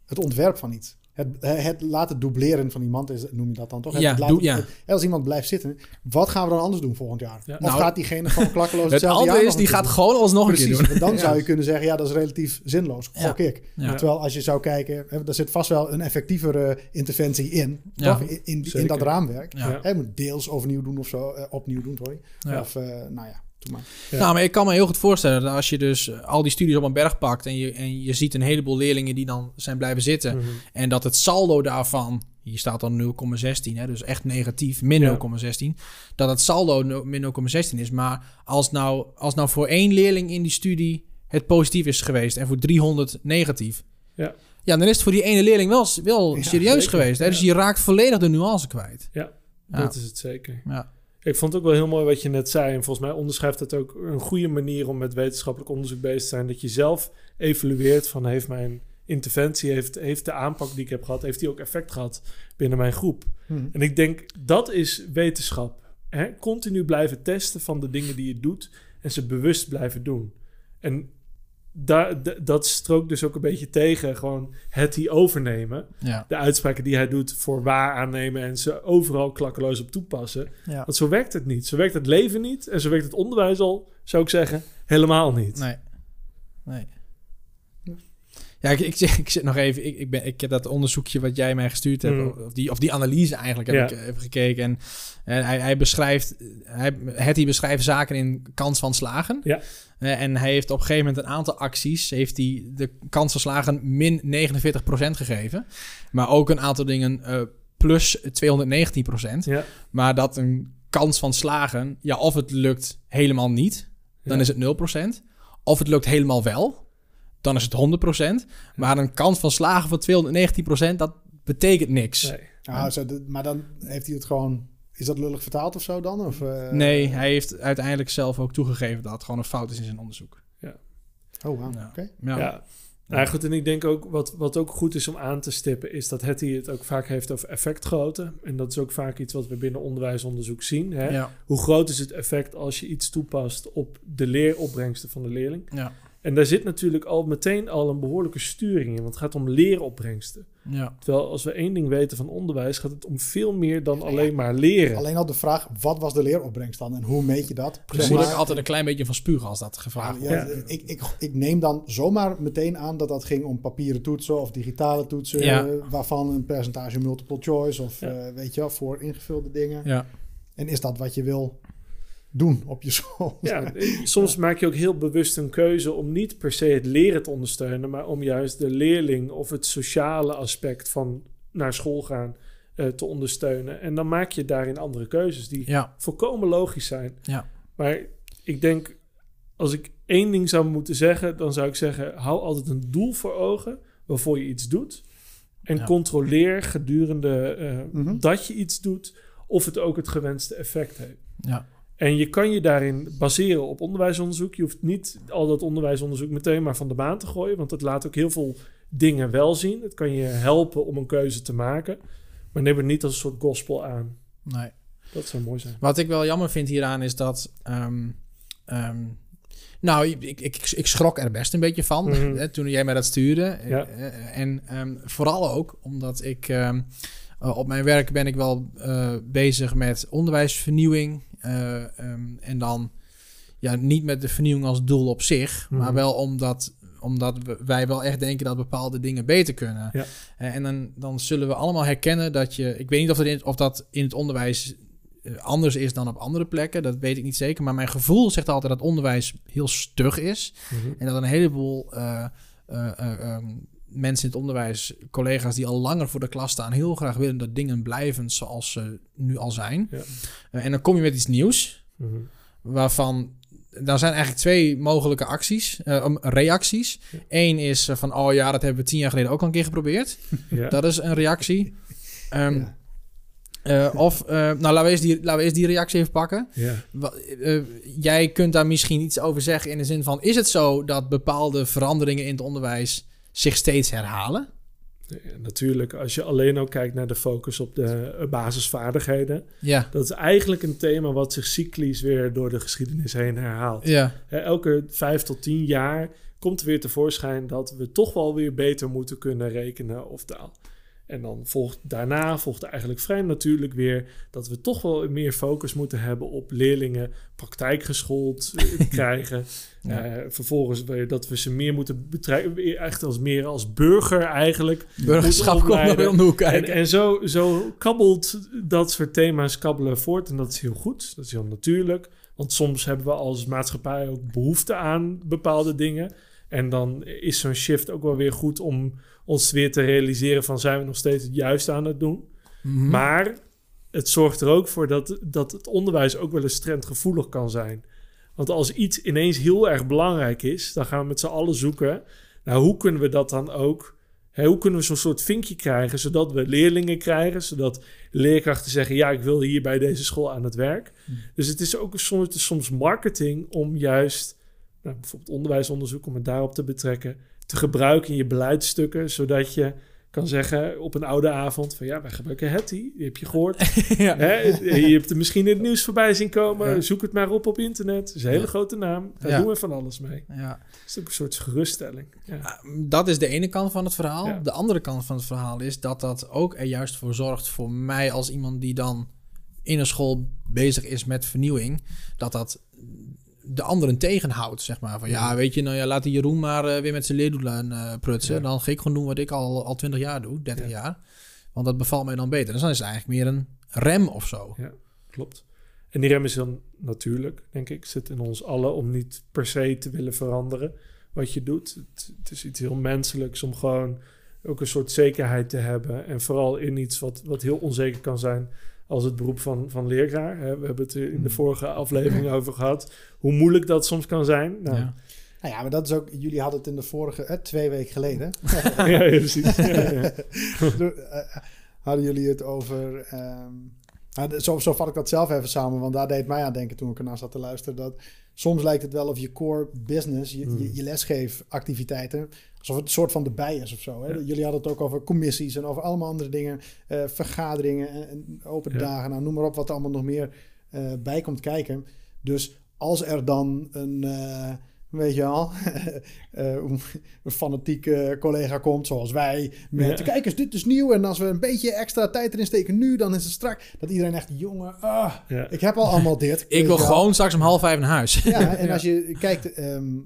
het ontwerp van iets? het, het laten dubleren van iemand, is, noem je dat dan toch? Het Ja, laten- doe- ja. het- als iemand blijft zitten, wat gaan we dan anders doen volgend jaar? Ja. Of Nou, gaat diegene gewoon klakkeloos Het hetzelfde jaar is, die gaat gewoon alsnog een keer Precies, doen. dan Ja. zou je kunnen zeggen, ja, dat is relatief zinloos. Ja. Gok ik. Ja. Terwijl als je zou kijken, hè, er zit vast wel een effectievere interventie in, Ja. toch? In, in, dat raamwerk. Ja. Ja. Hè, je moet deels overnieuw doen of zo, eh, opnieuw doen, sorry. Ja. Of, eh, nou ja, maar. Ja. Nou, maar ik kan me heel goed voorstellen dat als je dus eh, al die studies op een berg pakt en je, en je ziet een heleboel leerlingen die dan zijn blijven zitten Mhm. en dat het saldo daarvan, hier staat dan 0,16, hè, dus echt negatief, min Ja. 0,16, dat het saldo no- min 0,16 is. Maar als nou, als nou voor één leerling in die studie het positief is geweest en voor 300 negatief, Ja. ja, dan is het voor die ene leerling wel, wel Ja, serieus zeker. geweest. Hè? Dus Ja. je raakt volledig de nuance kwijt. Ja, Ja. dat is het zeker. Ja. Ik vond het ook wel heel mooi wat je net zei. En volgens mij onderschrijft het ook een goede manier om met wetenschappelijk onderzoek bezig te zijn. Dat je zelf evalueert van heeft mijn interventie, heeft, heeft de aanpak die ik heb gehad, heeft die ook effect gehad binnen mijn groep. Hm. En ik denk dat is wetenschap. Hè? Continu blijven testen van de dingen die je doet en ze bewust blijven doen. En dat strookt dus ook een beetje tegen gewoon het die overnemen. Ja. De uitspraken die hij doet voor waar aannemen en ze overal klakkeloos op toepassen. Ja. Want zo werkt het niet. Zo werkt het leven niet. En zo werkt het onderwijs al, zou ik zeggen, helemaal niet. Nee. Nee. Ja, ik, ik, zit- ik zit nog even. Ik, ik, ben, ik heb dat onderzoekje wat jij mij gestuurd hebt, Mm. of, die, of die analyse eigenlijk, heb Ja. ik even gekeken. En, en hij, hij beschrijft, hij, Hetty beschrijft zaken in kans van slagen. Ja. Eh, en hij heeft op een gegeven moment een aantal acties, heeft hij de kans van slagen min 49% gegeven. Maar ook een aantal dingen eh, plus 219%. Ja, Maar dat een kans van slagen, ja, of het lukt helemaal niet, dan Ja. is het 0%. Of het lukt helemaal wel, dan is het 100%. Maar een kans van slagen van 219%, dat betekent niks. nee. Ja, zo, de- maar dan heeft hij het gewoon... Is dat lullig vertaald of zo dan? Of, eh, Nee, hij heeft uiteindelijk zelf ook toegegeven dat het gewoon een fout is in zijn onderzoek. Oh, wow. Ja. Oké. Ja. Ja. Nou goed, en ik denk ook, wat, wat ook goed is om aan te stippen, is dat Hetty het ook vaak heeft over effectgrootte. En dat is ook vaak iets wat we binnen onderwijsonderzoek zien. Hè? Ja. Hoe groot is het effect als je iets toepast op de leeropbrengsten van de leerling? Ja. En daar zit natuurlijk al meteen al een behoorlijke sturing in, want het gaat om leeropbrengsten. Ja. Terwijl als we één ding weten van onderwijs, gaat het om veel meer dan alleen maar leren. Alleen al de vraag, wat was de leeropbrengst dan? En hoe meet je dat? Daar Zeg moet ik altijd een klein beetje van spugen als dat gevraagd wordt. ja, Ik, ik, ik neem dan zomaar meteen aan dat dat ging om papieren toetsen of digitale toetsen, Ja. eh, waarvan een percentage multiple choice of Ja. eh, weet je wel, voor ingevulde dingen. Ja. En is dat wat je wil doen op je school? Ja, soms maak je ook heel bewust een keuze om niet per se het leren te ondersteunen, maar om juist de leerling of het sociale aspect van naar school gaan eh, te ondersteunen. En dan maak je daarin andere keuzes die Ja. volkomen logisch zijn. Ja. Maar ik denk, als ik één ding zou moeten zeggen, dan zou ik zeggen: hou altijd een doel voor ogen waarvoor je iets doet. En Ja. controleer gedurende Mhm. dat je iets doet, of het ook het gewenste effect heeft. Ja. En je kan je daarin baseren op onderwijsonderzoek. Je hoeft niet al dat onderwijsonderzoek meteen maar van de baan te gooien, want het laat ook heel veel dingen wel zien. Het kan je helpen om een keuze te maken, maar neem het niet als een soort gospel aan. Nee. Dat zou mooi zijn. Wat ik wel jammer vind hieraan is dat. ehm, ehm, nou, ik, ik, ik, ik schrok er best een beetje van Mhm. hè, toen jij mij dat stuurde. Ja. Eh, en ehm, vooral ook omdat ik eh, op mijn werk ben ik wel eh, bezig met onderwijsvernieuwing. Eh, ehm, en dan ja, niet met de vernieuwing als doel op zich, Mhm. maar wel omdat, omdat we- wij wel echt denken dat bepaalde dingen beter kunnen. Ja. Eh, en dan, dan zullen we allemaal herkennen dat je. Ik weet niet of dat in, of dat in het onderwijs eh, anders is dan op andere plekken. Dat weet ik niet zeker. Maar mijn gevoel zegt altijd dat onderwijs heel stug is. En dat een heleboel eh, eh, eh, ehm, mensen in het onderwijs, collega's die al langer voor de klas staan, heel graag willen dat dingen blijven zoals ze nu al zijn. Ja. Eh, en dan kom je met iets nieuws, Mhm. waarvan. Daar zijn eigenlijk twee mogelijke acties, eh, um, reacties. Ja. Eén is eh, van, oh ja, dat hebben we tien jaar geleden ook al een keer geprobeerd. Ja. Dat is een reactie. Ehm, Ja. eh, of, eh, nou, laten we, eens die, laten we eens die reactie even pakken. Eh, jij kunt daar misschien iets over zeggen in de zin van... is het zo dat bepaalde veranderingen in het onderwijs zich steeds herhalen? Natuurlijk, als je alleen ook kijkt naar de focus op de basisvaardigheden, Ja, dat is eigenlijk een thema wat zich cyclisch weer door de geschiedenis heen herhaalt. ja, Elke vijf tot tien jaar komt er weer tevoorschijn dat we toch wel weer beter moeten kunnen rekenen of taal. En dan volgt daarna volgt eigenlijk vrij natuurlijk weer dat we toch wel meer focus moeten hebben op leerlingen praktijkgeschoold eh, krijgen. Ja. Eh, vervolgens dat we ze meer moeten betrekken, echt als meer als burger eigenlijk. Burgerschap komt om de hoek En, en zo, zo kabbelt dat soort thema's kabbelen voort. En dat is heel goed. Dat is heel natuurlijk. Want soms hebben we als maatschappij ook behoefte aan bepaalde dingen. En dan is zo'n shift ook wel weer goed om ons weer te realiseren van zijn we nog steeds het juiste aan het doen. Mhm. Maar het zorgt er ook voor dat, dat het onderwijs ook wel eens trendgevoelig kan zijn. Want als iets ineens heel erg belangrijk is, dan gaan we met z'n allen zoeken. Nou, hoe kunnen we dat dan ook? Hè, hoe kunnen we zo'n soort vinkje krijgen, zodat we leerlingen krijgen, zodat leerkrachten zeggen: ja, ik wil hier bij deze school aan het werk. Dus het is ook soms marketing om juist, nou, bijvoorbeeld onderwijsonderzoek, om het daarop te betrekken, te gebruiken in je beleidsstukken, zodat je kan zeggen op een oude avond van ja, wij gebruiken Hetty, die heb je gehoord. ja. Hè, je hebt er misschien in het nieuws voorbij zien komen. Ja. Zoek het maar op op internet. Het is een hele grote naam. Daar Ja. doen we van alles mee. ja. Het is ook een soort geruststelling. Ja. Ah, Dat is de ene kant van het verhaal. De andere kant van het verhaal is dat dat ook er juist voor zorgt voor mij als iemand die dan in een school bezig is met vernieuwing, dat dat de anderen tegenhoudt, zeg maar. Van ja, weet je, nou ja, laat die Jeroen maar eh, weer met zijn leerdoelen eh, prutsen. Ja. Dan ga ik gewoon doen wat ik al, al 20 jaar doe, 30 Ja. jaar. Want dat bevalt mij dan beter. Dus dan is het eigenlijk meer een rem of zo. Klopt. En die rem is dan natuurlijk, denk ik, zit in ons allen om niet per se te willen veranderen wat je doet. Het, het is iets heel menselijks om gewoon ook een soort zekerheid te hebben. En vooral in iets wat, wat heel onzeker kan zijn als het beroep van, van leraar. hè. We hebben het in de vorige aflevering over gehad. Hoe moeilijk dat soms kan zijn. Nou, Ja. Nou ja, maar dat is ook... Jullie hadden het in de vorige... eh, twee weken geleden. ja, ja, precies. Ja, ja. Toen, eh, hadden jullie het over... ehm, nou, zo, zo vat ik dat zelf even samen. Want daar deed mij aan denken toen ik ernaar zat te luisteren. Dat soms lijkt het wel of je core business, je, Hmm. je, je lesgeefactiviteiten... alsof het een soort van erbij is of zo. Hè? Ja. Jullie hadden het ook over commissies en over allemaal andere dingen. eh, vergaderingen en, en open Ja. dagen. Nou, noem maar op wat er allemaal nog meer eh, bij komt kijken. Dus als er dan een... eh, Weet je al, eh, een fanatieke collega komt zoals wij. Met, Ja. kijk eens, dit is nieuw. En als we een beetje extra tijd erin steken nu, dan is het strak. Dat iedereen echt, jongen, ah, Ja. ik heb al allemaal dit. Ik wil gewoon straks om half vijf naar huis. Ja, en als je kijkt ehm,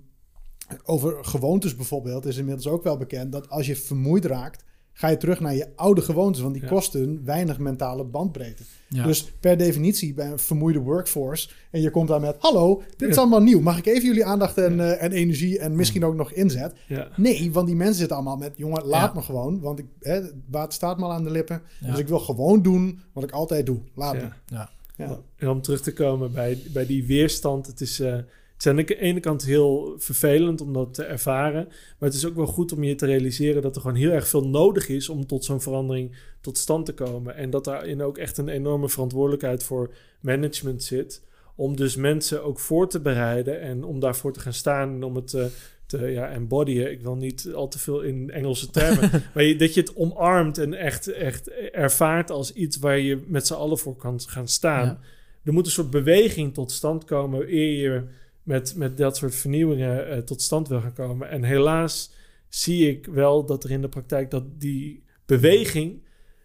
over gewoontes bijvoorbeeld, is inmiddels ook wel bekend dat als je vermoeid raakt, ga je terug naar je oude gewoontes, want die Ja. kosten weinig mentale bandbreedte. Ja. Dus per definitie bij een vermoeide workforce en je komt daar met, hallo, dit is allemaal nieuw. Mag ik even jullie aandacht en, eh, en energie en misschien ook nog inzet? Nee, want die mensen zitten allemaal met, jongen, laat me gewoon, want ik, hè, het water staat me al aan de lippen. Dus ik wil gewoon doen wat ik altijd doe. Laat me. Ja. Ja. Ja. En om terug te komen bij, bij die weerstand. Het is, eh, het is aan de ene kant heel vervelend om dat te ervaren. Maar het is ook wel goed om je te realiseren dat er gewoon heel erg veel nodig is om tot zo'n verandering tot stand te komen. En dat daarin ook echt een enorme verantwoordelijkheid voor management zit. Om dus mensen ook voor te bereiden en om daarvoor te gaan staan en om het te, te ja, embodyen. Ik wil niet al te veel in Engelse termen. maar je, dat je het omarmt en echt, echt ervaart als iets waar je met z'n allen voor kan gaan staan. Ja. Er moet een soort beweging tot stand komen eer je met, met dat soort vernieuwingen eh, tot stand wil gaan komen. En helaas zie ik wel dat er in de praktijk dat die beweging,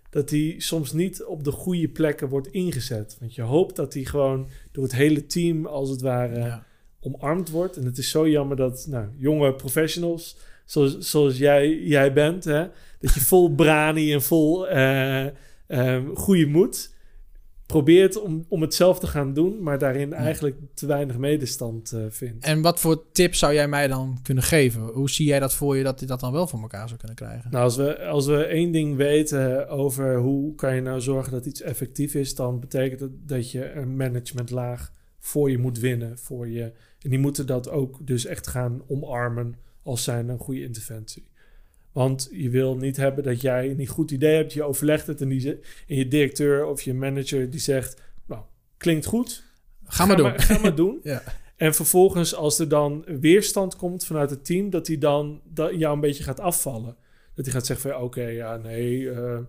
dat die soms niet op de goede plekken wordt ingezet. Want je hoopt dat die gewoon door het hele team als het ware Ja. omarmd wordt. En het is zo jammer dat nou, jonge professionals, zoals, zoals jij, jij bent, hè, dat je vol brani en vol eh, eh, goede moed probeert om, om het zelf te gaan doen, maar daarin eigenlijk te weinig medestand eh, vindt. En wat voor tips zou jij mij dan kunnen geven? Hoe zie jij dat voor je dat je dat dan wel voor elkaar zou kunnen krijgen? Nou, als we, als we één ding weten over hoe kan je nou zorgen dat iets effectief is, dan betekent het dat je een managementlaag voor je moet winnen. Voor je, en die moeten dat ook dus echt gaan omarmen als zijn een goede interventie. Want je wil niet hebben dat jij een goed idee hebt, je overlegt het en, die, en je directeur of je manager die zegt, nou, klinkt goed, Ga maar doen. ga maar doen. Ja. En vervolgens, als er dan weerstand komt vanuit het team, dat hij dan dat jou een beetje gaat afvallen. Dat hij gaat zeggen van, oké, ja, nee, eh,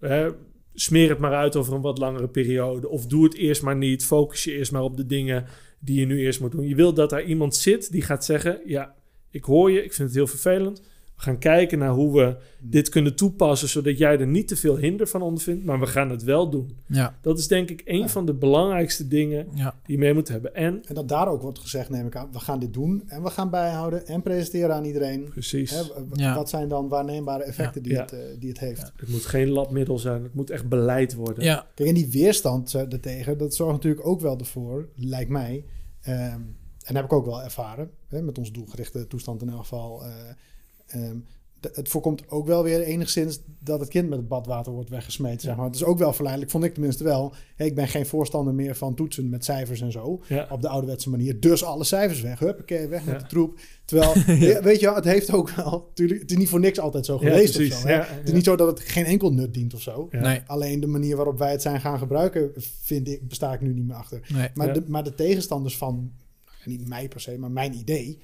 hè, smeer het maar uit over een wat langere periode. Of doe het eerst maar niet, focus je eerst maar op de dingen die je nu eerst moet doen. Je wil dat daar iemand zit die gaat zeggen, ja, ik hoor je, ik vind het heel vervelend, We gaan kijken naar hoe we dit kunnen toepassen, zodat jij er niet te veel hinder van ondervindt, maar we gaan het wel doen. Ja, Dat is denk ik een Ja. van de belangrijkste dingen ja, die je mee moet hebben. En, En dat daar ook wordt gezegd, neem ik aan, we gaan dit doen en we gaan bijhouden en presenteren aan iedereen. precies, Hè, Ja. Wat zijn dan waarneembare effecten die, Ja. Het, eh, die het heeft? Ja. het moet geen labmiddel zijn, het moet echt beleid worden. ja, Kijk, en die weerstand eh, daartegen, dat zorgt natuurlijk ook wel ervoor, lijkt mij. ehm, en dat heb ik ook wel ervaren, hè, met onze doelgerichte toestand in elk geval. eh, ehm, het voorkomt ook wel weer enigszins dat het kind met het badwater wordt weggesmeten. Zeg maar. Het is ook wel verleidelijk, vond ik tenminste wel. Hè, ik ben geen voorstander meer van toetsen met cijfers en zo. Ja. Op de ouderwetse manier. Dus alle cijfers weg. Huppakee, weg met de troep. Terwijl, ja, weet je wel, het heeft ook wel... Tuurlijk, het is niet voor niks altijd zo geweest precies. of zo. hè. Ja, Het is niet zo dat het geen enkel nut dient of zo. Ja. nee, Alleen de manier waarop wij het zijn gaan gebruiken, vind ik, besta ik nu niet meer achter. nee. Maar, Ja. de, maar de tegenstanders van, nou, niet mij per se, maar mijn idee,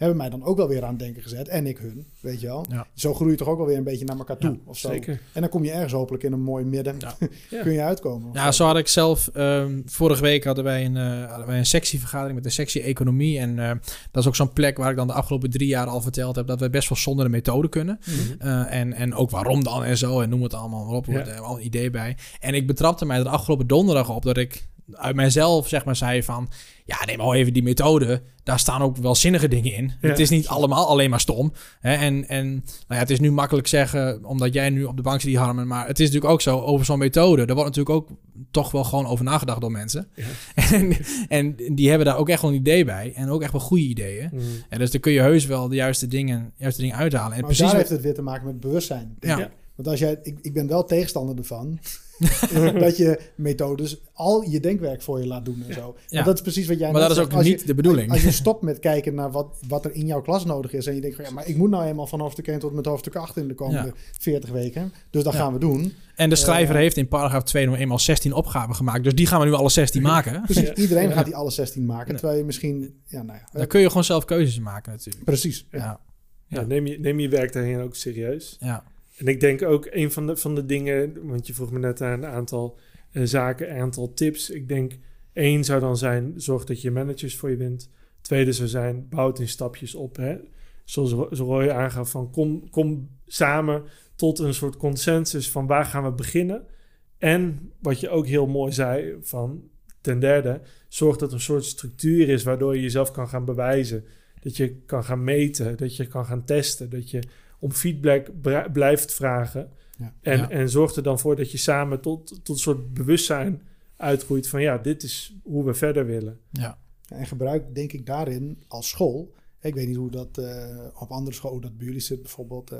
hebben mij dan ook wel weer aan het denken gezet. En ik hun, weet je wel. Ja. Zo groei je toch ook wel weer een beetje naar elkaar toe. of zo. Zeker. En dan kom je ergens hopelijk in een mooi midden. Ja. Kun je uitkomen. Ja, zo had ik zelf. ehm, vorige week hadden wij een, eh, hadden wij een sectievergadering met de sectie economie. En eh, dat is ook zo'n plek waar ik dan de afgelopen drie jaar al verteld heb dat we best wel zonder de methode kunnen. Mhm. Eh, en, en ook waarom dan en zo. En noem het allemaal maar op. Er wel een idee bij. En ik betrapte mij er afgelopen donderdag op dat ik uit mijzelf zeg maar zei van... Ja, neem al even die methode. Daar staan ook wel zinnige dingen in. Ja. Het is niet allemaal alleen maar stom. Hè? En, en nou ja, het is nu makkelijk zeggen, omdat jij nu op de bank zit, Harmen. Maar het is natuurlijk ook zo, over zo'n methode. Daar wordt natuurlijk ook toch wel gewoon over nagedacht door mensen. Ja. En, en die hebben daar ook echt wel een idee bij. En ook echt wel goede ideeën. Mm. En dus dan kun je heus wel de juiste dingen, juiste dingen uithalen. En Maar precies daar heeft het weer te maken met bewustzijn. Ja. Want als jij, ik, ik ben wel tegenstander ervan dat je methodes al je denkwerk voor je laat doen en zo. Want Ja. dat is precies wat jij Maar net dat is ook Als je- niet de bedoeling. Als je stopt met kijken naar wat, wat er in jouw klas nodig is. En je denkt van ja, maar ik moet nou eenmaal van hoofdstuk 1 tot met hoofdstuk 8 in de komende Ja. 40 weken. Dus dat Ja. gaan we doen. En de schrijver Eh, heeft in paragraaf 2 nog eenmaal 16 opgaven gemaakt. Dus die gaan we nu alle 16 maken. Precies, iedereen Ja. gaat die alle 16 maken. Terwijl je misschien, ja nou ja. Dan kun je gewoon zelf keuzes maken natuurlijk. Precies. Ja. Ja, Ja. neem, je, neem je werk daarin ook serieus. Ja. En ik denk ook een van de, van de dingen, want je vroeg me net aan een aantal eh, zaken, een aantal tips. Ik denk één zou dan zijn, zorg dat je managers voor je wint. Tweede zou zijn, bouw het in stapjes op. Hè? Zoals Ro- zoals Roy aangaf, van kom, kom samen tot een soort consensus van waar gaan we beginnen. En wat je ook heel mooi zei, van ten derde, zorg dat er een soort structuur is waardoor je jezelf kan gaan bewijzen. Dat je kan gaan meten, dat je kan gaan testen, dat je om feedback blijft vragen. Ja. En, Ja. en zorg er dan voor dat je samen tot, tot een soort bewustzijn uitgroeit van ja, dit is hoe we verder willen. Ja. En gebruik denk ik daarin als school. Ik weet niet hoe dat eh, op andere scholen, dat bij jullie zit bijvoorbeeld. eh,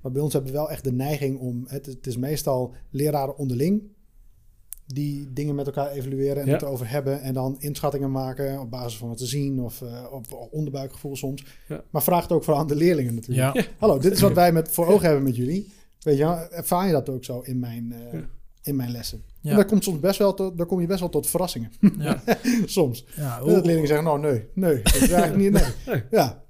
maar bij ons hebben we wel echt de neiging om. Het, het is meestal leraren onderling. Die dingen met elkaar evalueren en Ja. het erover hebben. En dan inschattingen maken op basis van wat ze zien. Of eh, op onderbuikgevoel soms. Ja. Maar vraag het ook voor aan de leerlingen natuurlijk. Ja. Hallo, dit is wat wij met, voor ogen hebben met jullie. Weet je, wel, ervaar je dat ook zo in mijn, eh, Ja. in mijn lessen? Ja. En daar, komt soms best wel tot, daar kom je best wel tot verrassingen. Ja. soms. Dat leerlingen zeggen, nou nee, nee, dat is eigenlijk niet, nee. Nee. Ja,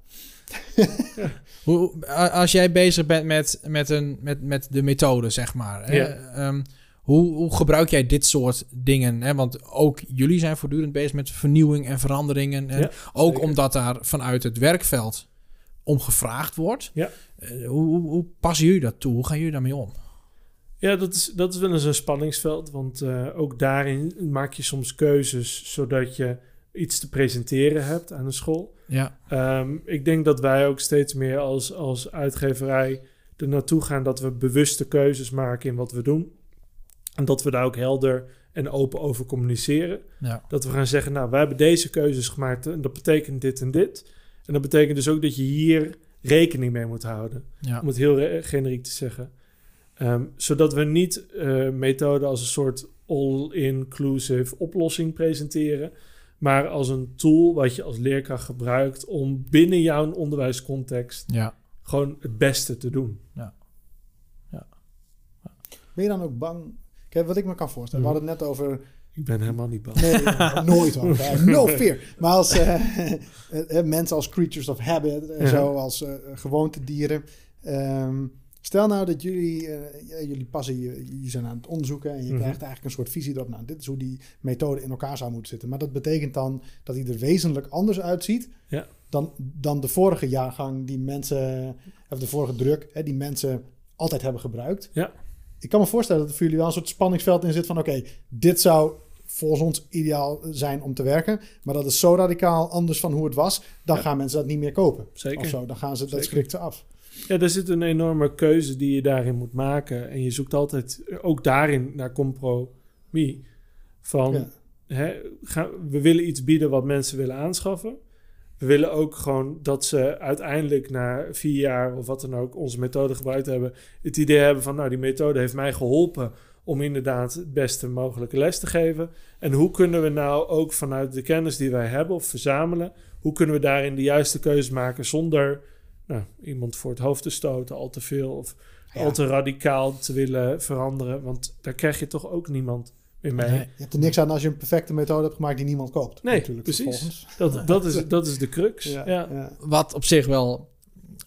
hoe, als jij bezig bent met, met, een, met, met de methode, zeg maar. Hè, Ja. Hoe, hoe gebruik jij dit soort dingen? Hè? Want ook jullie zijn voortdurend bezig met vernieuwing en veranderingen. En Ja, ook zeker. omdat daar vanuit het werkveld om gevraagd wordt. Ja. Eh, hoe, hoe, hoe passen jullie dat toe? Hoe gaan jullie daarmee om? Ja, dat is, dat is wel eens een spanningsveld, want eh, ook daarin maak je soms keuzes zodat je iets te presenteren hebt aan de school. Ja. Ehm, ik denk dat wij ook steeds meer als, als uitgeverij er naartoe gaan dat we bewuste keuzes maken in wat we doen. En dat we daar ook helder en open over communiceren. Ja. Dat we gaan zeggen, nou, wij hebben deze keuzes gemaakt en dat betekent dit en dit. En dat betekent dus ook dat je hier rekening mee moet houden. Ja. Om het heel generiek te zeggen. Ehm, zodat we niet eh methode als een soort all-inclusive oplossing presenteren. Maar als een tool wat je als leerkracht gebruikt om binnen jouw onderwijscontext Ja. gewoon het beste te doen. ben je dan ook bang? Kijk, wat ik me kan voorstellen, we hadden het net over... Ik ben helemaal niet bang. Nee, nooit hoor, hè, no fear. Maar als eh, eh, mensen als creatures of habit en Ja. zo, als eh gewoontedieren... ehm, Stel nou dat jullie, eh, ja, jullie passen, je, je zijn aan het onderzoeken en je Mhm. krijgt eigenlijk een soort visie erop. Nou, dit is hoe die methode in elkaar zou moeten zitten. Maar dat betekent dan dat hij er wezenlijk anders uitziet Ja. dan, dan de vorige jaargang die mensen, of de vorige druk, hè, die mensen altijd hebben gebruikt. Ja. Ik kan me voorstellen dat er voor jullie wel een soort spanningsveld in zit van oké, dit zou volgens ons ideaal zijn om te werken. Maar dat is zo radicaal anders van hoe het was, dan Ja. gaan mensen dat niet meer kopen. Zeker. Of zo, dan gaan ze, dat schrikt ze af. Ja, er zit een enorme keuze die je daarin moet maken. En je zoekt altijd ook daarin naar compromis. Van, Ja. hè, ga, we willen iets bieden wat mensen willen aanschaffen. We willen ook gewoon dat ze uiteindelijk na vier jaar of wat dan ook onze methode gebruikt hebben. Het idee hebben van, nou, die methode heeft mij geholpen om inderdaad het beste mogelijke les te geven. En hoe kunnen we nou ook vanuit de kennis die wij hebben of verzamelen, hoe kunnen we daarin de juiste keuze maken zonder nou, iemand voor het hoofd te stoten al te veel of Ja. al te radicaal te willen veranderen. Want daar krijg je toch ook niemand Nee. Je hebt er niks aan als je een perfecte methode hebt gemaakt die niemand koopt. Nee, natuurlijk, precies. vervolgens. Dat, dat, is, dat is de crux. Ja, Ja. ja. Wat op zich wel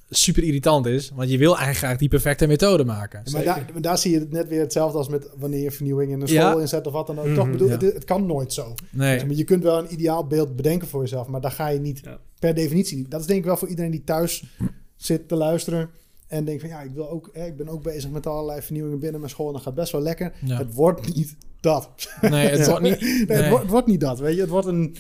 super irritant is. Want je wil eigenlijk graag die perfecte methode maken. Maar daar, maar daar zie je het net weer hetzelfde als met wanneer je vernieuwing in een Ja. school inzet of wat dan ook. Mhm, Toch bedoel, ja. het, het kan nooit zo. Nee. Maar je kunt wel een ideaal beeld bedenken voor jezelf, maar daar ga je niet Ja. per definitie. Dat is denk ik wel voor iedereen die thuis zit te luisteren en denkt van ja, ik wil ook, hè, ik ben ook bezig met allerlei vernieuwingen binnen mijn school en dat gaat best wel lekker. Ja. Het wordt niet dat. Nee, het wordt niet... Nee, Nee. Het, wordt, het wordt niet dat, weet je. Het wordt een,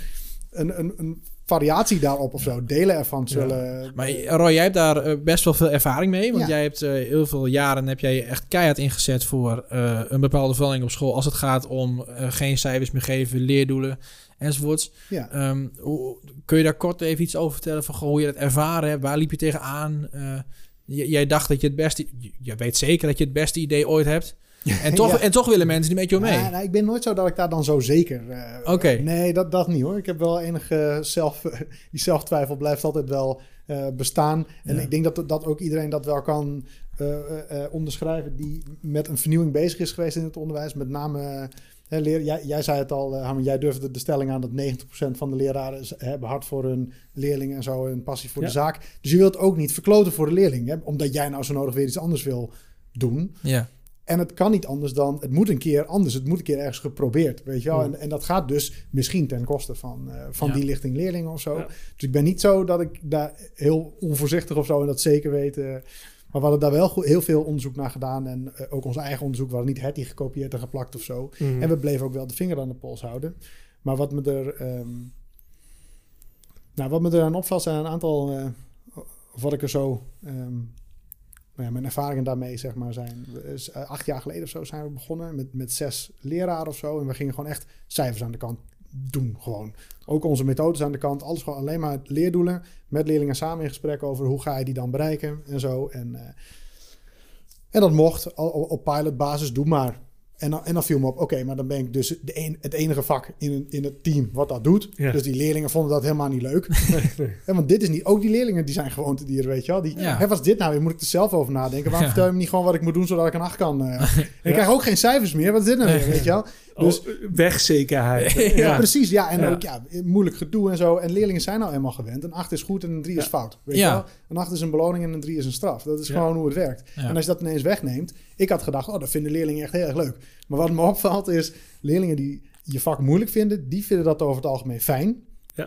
een, een, een variatie daarop of zo. Delen ervan zullen... Maar Roy, jij hebt daar eh, best wel veel ervaring mee. Want Ja. jij hebt eh, heel veel jaren heb jij je echt keihard ingezet voor eh, een bepaalde verandering op school. Als het gaat om geen cijfers meer geven, leerdoelen enzovoorts. Ja. Ehm, hoe, kun je daar kort even iets over vertellen van goh, hoe je dat ervaren hebt? Waar liep je tegenaan? J- jij dacht dat je het beste... Je weet zeker dat je het beste idee ooit hebt. En toch, Ja. en toch willen mensen die met jou mee. Ja, nou, ik ben nooit zo dat ik daar dan zo zeker... eh, Oké. Nee, dat, dat niet hoor. Ik heb wel enige zelf... die zelftwijfel blijft altijd wel eh, bestaan. En Ja. ik denk dat, dat ook iedereen dat wel kan eh, onderschrijven... die met een vernieuwing bezig is geweest in het onderwijs. Met name... hè, leer, jij, jij zei het al, uh, jij durfde de stelling aan dat 90% van de leraren hebben hard voor hun leerlingen en zo en passie voor Ja. de zaak. Dus je wilt ook niet verkloten voor de leerling, hè, omdat jij nou zo nodig weer iets anders wil doen. Ja. En het kan niet anders dan, het moet een keer anders. Het moet een keer ergens geprobeerd, weet je wel. En, en dat gaat dus misschien ten koste van, eh, van Ja. die lichting leerlingen of zo. Ja. Dus ik ben niet zo dat ik daar heel onvoorzichtig of zo en dat zeker weet. eh, maar we hadden daar wel heel veel onderzoek naar gedaan. En eh, ook ons eigen onderzoek, we hadden niet Hetty gekopieerd en geplakt of zo. Mhm. En we bleven ook wel de vinger aan de pols houden. Maar wat me er, ehm, nou, wat me er aan opvalt zijn een aantal, of wat ik er zo, ehm, nou ja, mijn ervaringen daarmee zeg maar zijn. is, eh, acht jaar geleden of zo zijn we begonnen met, met zes leraren of zo. En we gingen gewoon echt cijfers aan de kant doen gewoon. Ook onze methodes aan de kant. Alles gewoon alleen maar leerdoelen. Met leerlingen samen in gesprek over hoe ga je die dan bereiken en zo. En, eh, en dat mocht op pilotbasis, doe maar. En dan, en dan viel me op, oké, maar dan ben ik dus de een, het enige vak in, in het team wat dat doet. Ja. Dus die leerlingen vonden dat helemaal niet leuk. Nee, want dit is niet, ook die leerlingen die zijn gewoontedieren, weet je wel. Die, Ja. hè, wat is dit nou? weer? moet ik er zelf over nadenken. Waarom Ja. vertel je me niet gewoon wat ik moet doen zodat ik een acht kan? eh? En ik krijg ook geen cijfers meer. Wat is dit nou weer, weet je wel? Dus Oh, wegzekerheid. Ja. ja, precies. Ja, en Ja. ook ja, moeilijk gedoe en zo. En leerlingen zijn nou eenmaal gewend. Een 8 is goed en een 3 is fout. Weet je wel? Een 8 is een beloning en een 3 is een straf. Dat is gewoon hoe het werkt. En als je dat ineens wegneemt. Ik had gedacht, oh, dat vinden leerlingen echt heel erg leuk. Maar wat me opvalt is, leerlingen die je vak moeilijk vinden, die vinden dat over het algemeen fijn.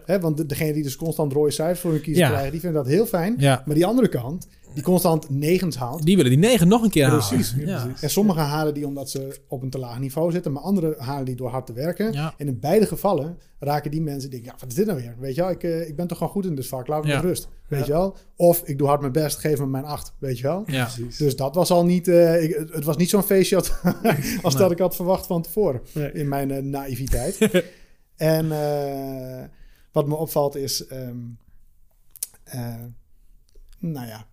Ja. Want de, degene die dus constant rode cijfers voor hun kiezer Ja. krijgen, die vinden dat heel fijn. Ja. Maar die andere kant, die constant negens haalt. Die willen die negen nog een keer halen. Precies, Ja. En sommigen halen die omdat ze op een te laag niveau zitten, maar anderen halen die door hard te werken. Ja. En in beide gevallen raken die mensen die denken, ja, wat is dit nou weer? Weet je wel, ik, eh, ik ben toch gewoon goed in dit vak, laat me Ja. met rust. Weet Ja. je wel? Of ik doe hard mijn best, geef me mijn acht, weet je wel? Ja. Precies. Dus dat was al niet, eh, ik, het- was niet zo'n feestje als, als Nee. dat ik had verwacht van tevoren. Nee. In mijn eh, naïviteit. en eh, wat me opvalt is, ehm, eh, nou ja,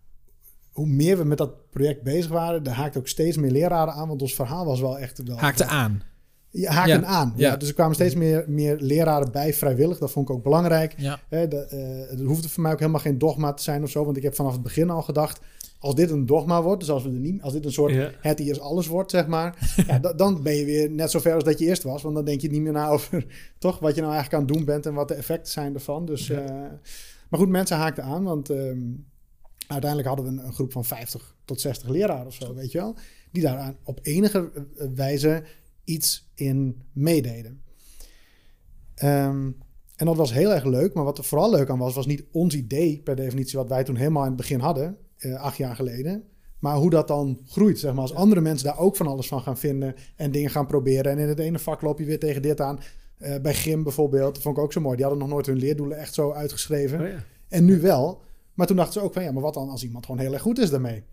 hoe meer we met dat project bezig waren, daar haakte ook steeds meer leraren aan, want ons verhaal was wel echt wel... Haakte aan. Ja, haakten Ja. aan. Ja. Ja. dus er kwamen steeds meer, meer leraren bij vrijwillig. Dat vond ik ook belangrijk. Ja. Hè, de, eh, het hoefde voor mij ook helemaal geen dogma te zijn of zo. Want ik heb vanaf het begin al gedacht... als dit een dogma wordt, dus als, we er niet, als dit een soort Ja. het hier is alles wordt, zeg maar... dan ben je weer net zo ver als dat je eerst was. Want dan denk je niet meer na over toch, wat je nou eigenlijk aan het doen bent... en wat de effecten zijn ervan. Dus, Ja. eh, maar goed, mensen haakten aan, want... ehm, uiteindelijk hadden we een, een groep van 50 tot 60 leraren of zo, weet je wel. Die daaraan op enige eh, wijze iets in meededen. Ehm, en dat was heel erg leuk. Maar wat er vooral leuk aan was, was niet ons idee per definitie, wat wij toen helemaal in het begin hadden, eh, acht jaar geleden. Maar hoe dat dan groeit, zeg maar. Als andere mensen daar ook van alles van gaan vinden en dingen gaan proberen. En in het ene vak loop je weer tegen dit aan. Eh, bij Gym bijvoorbeeld, dat vond ik ook zo mooi. Die hadden nog nooit hun leerdoelen echt zo uitgeschreven. Oh ja. En nu wel. Maar toen dachten ze ook van, ja, maar wat dan als iemand gewoon heel erg goed is daarmee?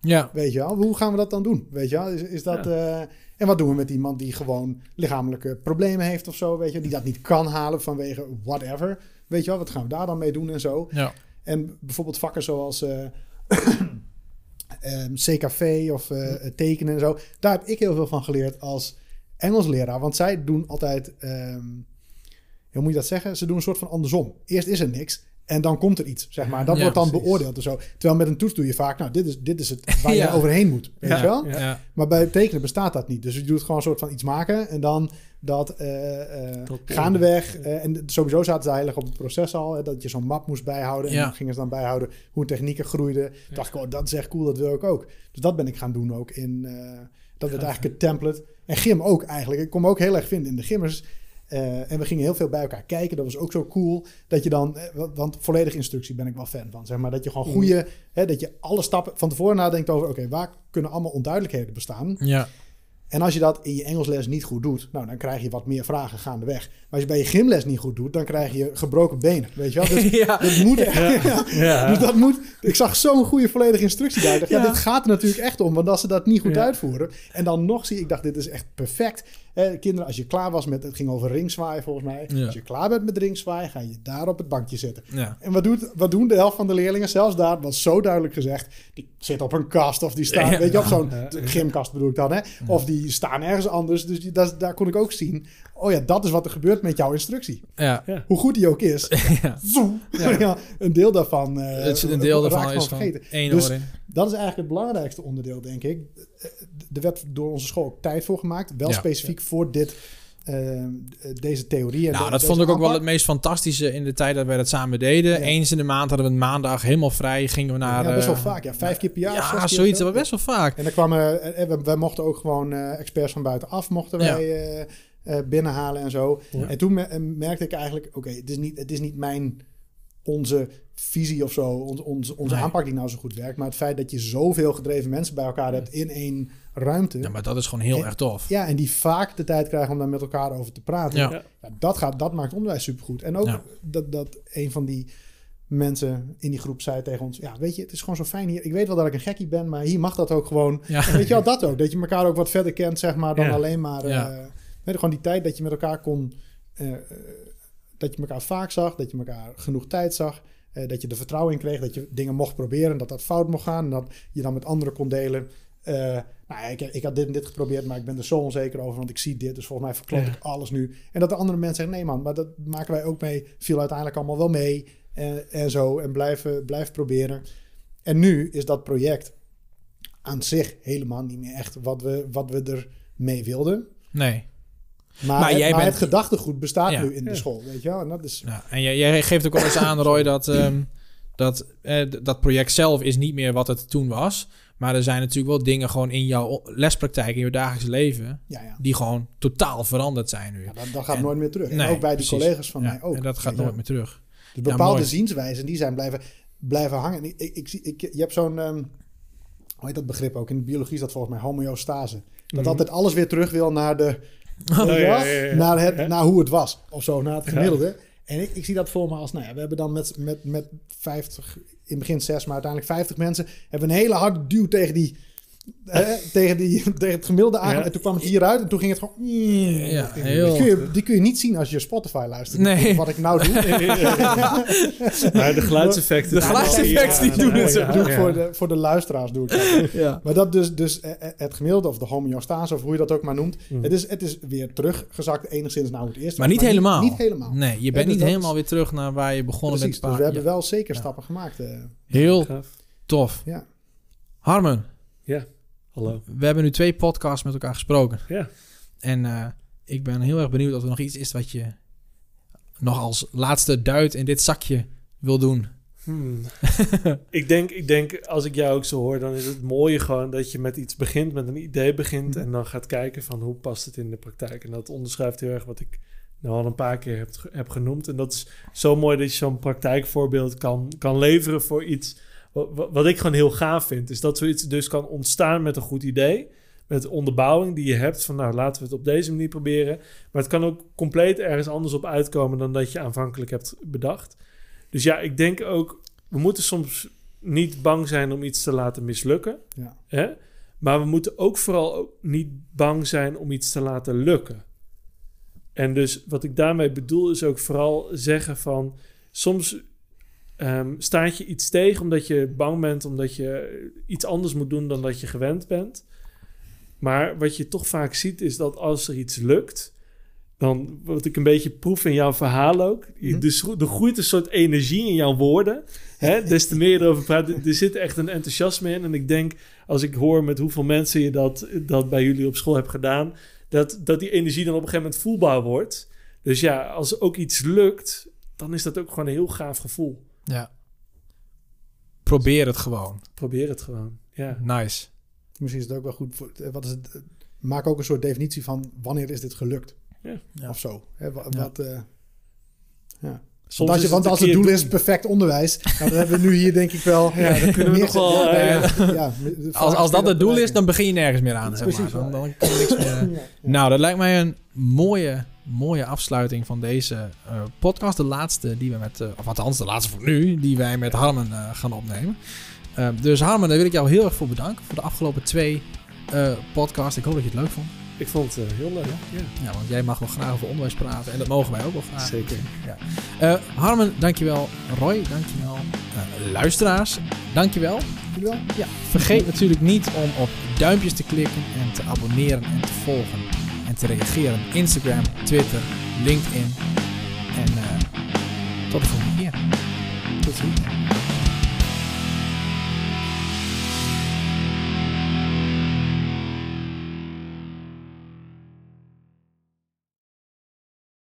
Ja. Weet je wel, hoe gaan we dat dan doen? Weet je wel, is, is dat... eh, en wat doen we met iemand die gewoon lichamelijke problemen heeft of zo, weet je? Die dat niet kan halen vanwege whatever. Weet je wel, wat gaan we daar dan mee doen en zo? Ja. En bijvoorbeeld vakken zoals eh, ehm, CKV of eh, tekenen en zo. Daar heb ik heel veel van geleerd als Engelsleraar. Want zij doen altijd, ehm, hoe moet je dat zeggen? Ze doen een soort van andersom. Eerst is er niks en dan komt er iets, zeg maar. Dat wordt dan precies. beoordeeld en zo. Terwijl met een toets doe je vaak, nou, dit is, dit is het waar je overheen moet. Weet je wel? Maar bij tekenen bestaat dat niet. Dus je doet gewoon een soort van iets maken en dan dat eh, Dat- gaandeweg. eh, en sowieso zaten ze heilig op het proces al. Hè, dat je zo'n map moest bijhouden. En Ja. dan gingen ze dan bijhouden hoe technieken groeiden. Toen dacht ik, oh, dat is echt cool, dat wil ik ook. Dus dat ben ik gaan doen ook in... dat werd eigenlijk het template. En gym ook eigenlijk. Ik kon me ook heel erg vinden in de gimmers. Eh, en we gingen heel veel bij elkaar kijken. Dat was ook zo cool. Dat je dan, eh, wa- want volledige instructie ben ik wel fan van. Zeg maar dat je gewoon goede, hè, dat je alle stappen van tevoren nadenkt over, oké, waar kunnen allemaal onduidelijkheden bestaan? Ja. En als je dat in je Engelsles niet goed doet, nou, dan krijg je wat meer vragen gaandeweg. Maar als je bij je gymles niet goed doet, dan krijg je gebroken benen. Weet je wel? Dus Ja. dat moet. Ja. Ja. Dus dat moet. Ik zag zo'n goede volledige instructie daar. Ik dacht, ja. Dit gaat er natuurlijk echt om. Want als ze dat niet goed uitvoeren. En dan nog zie ik, dacht, dit is echt perfect. Eh, kinderen, als je klaar was met. Het ging over ringzwaaien volgens mij. Als je klaar bent met ringzwaaien, ga je daar op het bankje zitten. Ja. En wat, doet, wat doen de helft van de leerlingen? Zelfs daar was zo duidelijk gezegd. Die zit op een kast of die staan. Ja. Weet je, op zo'n Ja. gymkast bedoel ik dan. Hè? Of die staan ergens anders. Dus die, dat, daar kon ik ook zien. Oh ja, dat is wat er gebeurt met jouw instructie. Ja. Hoe goed die ook is. Ja. een deel daarvan. eh, Het, een deel daarvan is van vergeten. één Dus-. Dat is eigenlijk het belangrijkste onderdeel, denk ik. Eh, Er werd door onze school ook tijd voor gemaakt. Wel Ja. specifiek voor dit, eh, deze theorie. En Nou, de- dat vond ik ook wel het meest fantastische in de tijd dat wij dat samen deden. Ja. Eens in de maand hadden we een maandag helemaal vrij. Gingen we naar... Ja, best wel eh, vaak. Ja, vijf keer per jaar. Ja, zoiets. Dat was best wel vaak. En dan kwamen, eh, wij, wij mochten ook gewoon eh, experts van buitenaf mochten Ja. wij eh, eh, binnenhalen en zo. Ja. En toen me- merkte ik eigenlijk, oké, het is niet, het is niet mijn, onze visie of zo, onze, onze, onze Nee. aanpak die nou zo goed werkt, maar het feit dat je zoveel gedreven mensen bij elkaar hebt in één ruimte. Ja, maar dat is gewoon heel erg tof. Ja, en die vaak de tijd krijgen om daar met elkaar over te praten. Ja. Dat, gaat, dat maakt onderwijs supergoed. En ook Ja. dat, dat een van die mensen in die groep zei tegen ons... Ja, weet je, het is gewoon zo fijn hier. Ik weet wel dat ik een gekkie ben, maar hier mag dat ook gewoon. Ja. En weet je wel, dat ook. Dat je elkaar ook wat verder kent, zeg maar, dan Ja. alleen maar... Ja. eh, weet je, gewoon die tijd dat je met elkaar kon... eh, eh, dat je elkaar vaak zag, dat je elkaar genoeg tijd zag... eh, dat je er vertrouwen in kreeg, dat je dingen mocht proberen... dat dat fout mocht gaan en dat je dan met anderen kon delen... Eh, nou ja, ik, ik had dit en dit geprobeerd, maar ik ben er zo onzeker over, want ik zie dit. Dus volgens mij verklap Ja. ik alles nu. En dat de andere mensen zeggen, nee man, maar dat maken wij ook mee. Viel uiteindelijk allemaal wel mee en, en zo. En blijven, blijven proberen. En nu is dat project aan zich helemaal niet meer echt wat we, wat we er mee wilden. Nee. Maar, Maar het, jij maar bent- het gedachtegoed bestaat Ja. nu in de school, weet je wel. En dat is... Ja, en jij, jij geeft ook wel eens aan, Roy, dat, ehm, dat eh, dat project zelf is niet meer wat het toen was. Maar er zijn natuurlijk wel dingen gewoon in jouw lespraktijk, in je dagelijks leven, Ja, ja. die gewoon totaal veranderd zijn nu. ja dat, dat gaat En- nooit meer terug. En Nee, ook bij precies. collega's van Ja, mij ook. En dat gaat nooit meer terug. Dus bepaalde zienswijzen, die zijn blijven, blijven hangen. En ik, ik, ik, je hebt zo'n, ehm, hoe heet dat begrip ook? In de biologie is dat volgens mij homeostase. Dat Mhm. altijd alles weer terug wil naar, de, je ja, ja. Naar, het, naar hoe het was. Of zo, naar het gemiddelde. En ik, ik zie dat voor me als, nou ja, we hebben dan met, met, met 50, in het begin 6, maar uiteindelijk 50 mensen, hebben we een hele harde duw tegen die... hè, tegen, die, tegen het gemiddelde aan. Ja. En toen kwam het hieruit en toen ging het gewoon... Ja, die, heel... kun je, die kun je niet zien als je Spotify luistert. Nee. Wat ik nou doe. Maar de geluidseffecten. De geluidseffecten, die doen het doe ik voor de, voor de luisteraars doe ik dat. Ja. Maar dat dus, dus eh, eh, het gemiddelde, of de homeostase, of hoe je dat ook maar noemt. Mhm. Het, is, het is weer teruggezakt enigszins naar het eerst Maar niet helemaal. Niet, helemaal. Nee, je bent dus niet helemaal is- weer terug naar waar je begonnen Precies, bent. dus we hebben Ja. wel zeker Ja. stappen gemaakt. eh. Heel tof. ja. Harmen, Ja, hallo. we hebben nu twee podcasts met elkaar gesproken. Ja. En eh, ik ben heel erg benieuwd of er nog iets is wat je nog als laatste duit in dit zakje wil doen. Hmm. ik, denk, ik denk, als ik jou ook zo hoor, dan is het mooie gewoon dat je met iets begint, met een idee begint Mhm. en dan gaat kijken van hoe past het in de praktijk. En dat onderschrijft heel erg wat ik nou al een paar keer heb, heb genoemd. En dat is zo mooi dat je zo'n praktijkvoorbeeld kan, kan leveren voor iets wat, wat ik gewoon heel gaaf vind. Is dat zoiets dus kan ontstaan met een goed idee, met onderbouwing die je hebt van nou laten we het op deze manier proberen. Maar het kan ook compleet ergens anders op uitkomen dan dat je aanvankelijk hebt bedacht. Dus ja, ik denk ook, we moeten soms niet bang zijn om iets te laten mislukken. Ja. Hè? Maar we moeten ook vooral ook niet bang zijn om iets te laten lukken. En dus wat ik daarmee bedoel is ook vooral zeggen van... soms ehm, staat je iets tegen omdat je bang bent... omdat je iets anders moet doen dan dat je gewend bent. Maar wat je toch vaak ziet is dat als er iets lukt... dan wat ik een beetje proef in jouw verhaal ook... Mhm. dus er groeit een soort energie in jouw woorden... Hè, des te meer je erover praat, er er zit echt een enthousiasme in. En ik denk, als ik hoor met hoeveel mensen je dat, dat bij jullie op school hebt gedaan, dat, dat die energie dan op een gegeven moment voelbaar wordt. Dus ja, als ook iets lukt, dan is dat ook gewoon een heel gaaf gevoel. Ja. Probeer het gewoon. Probeer het gewoon. Ja. Nice. Misschien is het ook wel goed voor. eh, Wat is het? eh, Maak ook een soort definitie van wanneer is dit gelukt? Ja. Ja. Of zo. Hè, wa- Ja. wat, eh, ja. Soms Want, als, je, want als het doel doen. is perfect onderwijs, nou, dan hebben we nu hier denk ik wel. Ja, dan kunnen we nog wel, gezegd. Ja, ja, ja, Als, als dat het doel is, dan begin je nergens meer aan. Zeg maar. dan, niks meer... Nou, dat lijkt mij een mooie, mooie afsluiting van deze eh, podcast. De laatste die we met, eh, of althans de laatste voor nu, die wij met Harmen eh, gaan opnemen. Dus Harmen, daar wil ik jou heel erg voor bedanken voor de afgelopen twee podcasts. Ik hoop dat je het leuk vond. Ik vond het heel leuk. Ja, Ja, want jij mag nog graag over onderwijs praten en dat mogen wij ook wel graag. zeker. Eh Harmen, dankjewel. Roy, dankjewel. Luisteraars, dankjewel. Jullie wel? Ja, vergeet natuurlijk niet om op duimpjes te klikken en te abonneren en te volgen. En te reageren. Instagram, Twitter, LinkedIn. En eh, tot de volgende keer. Tot ziens.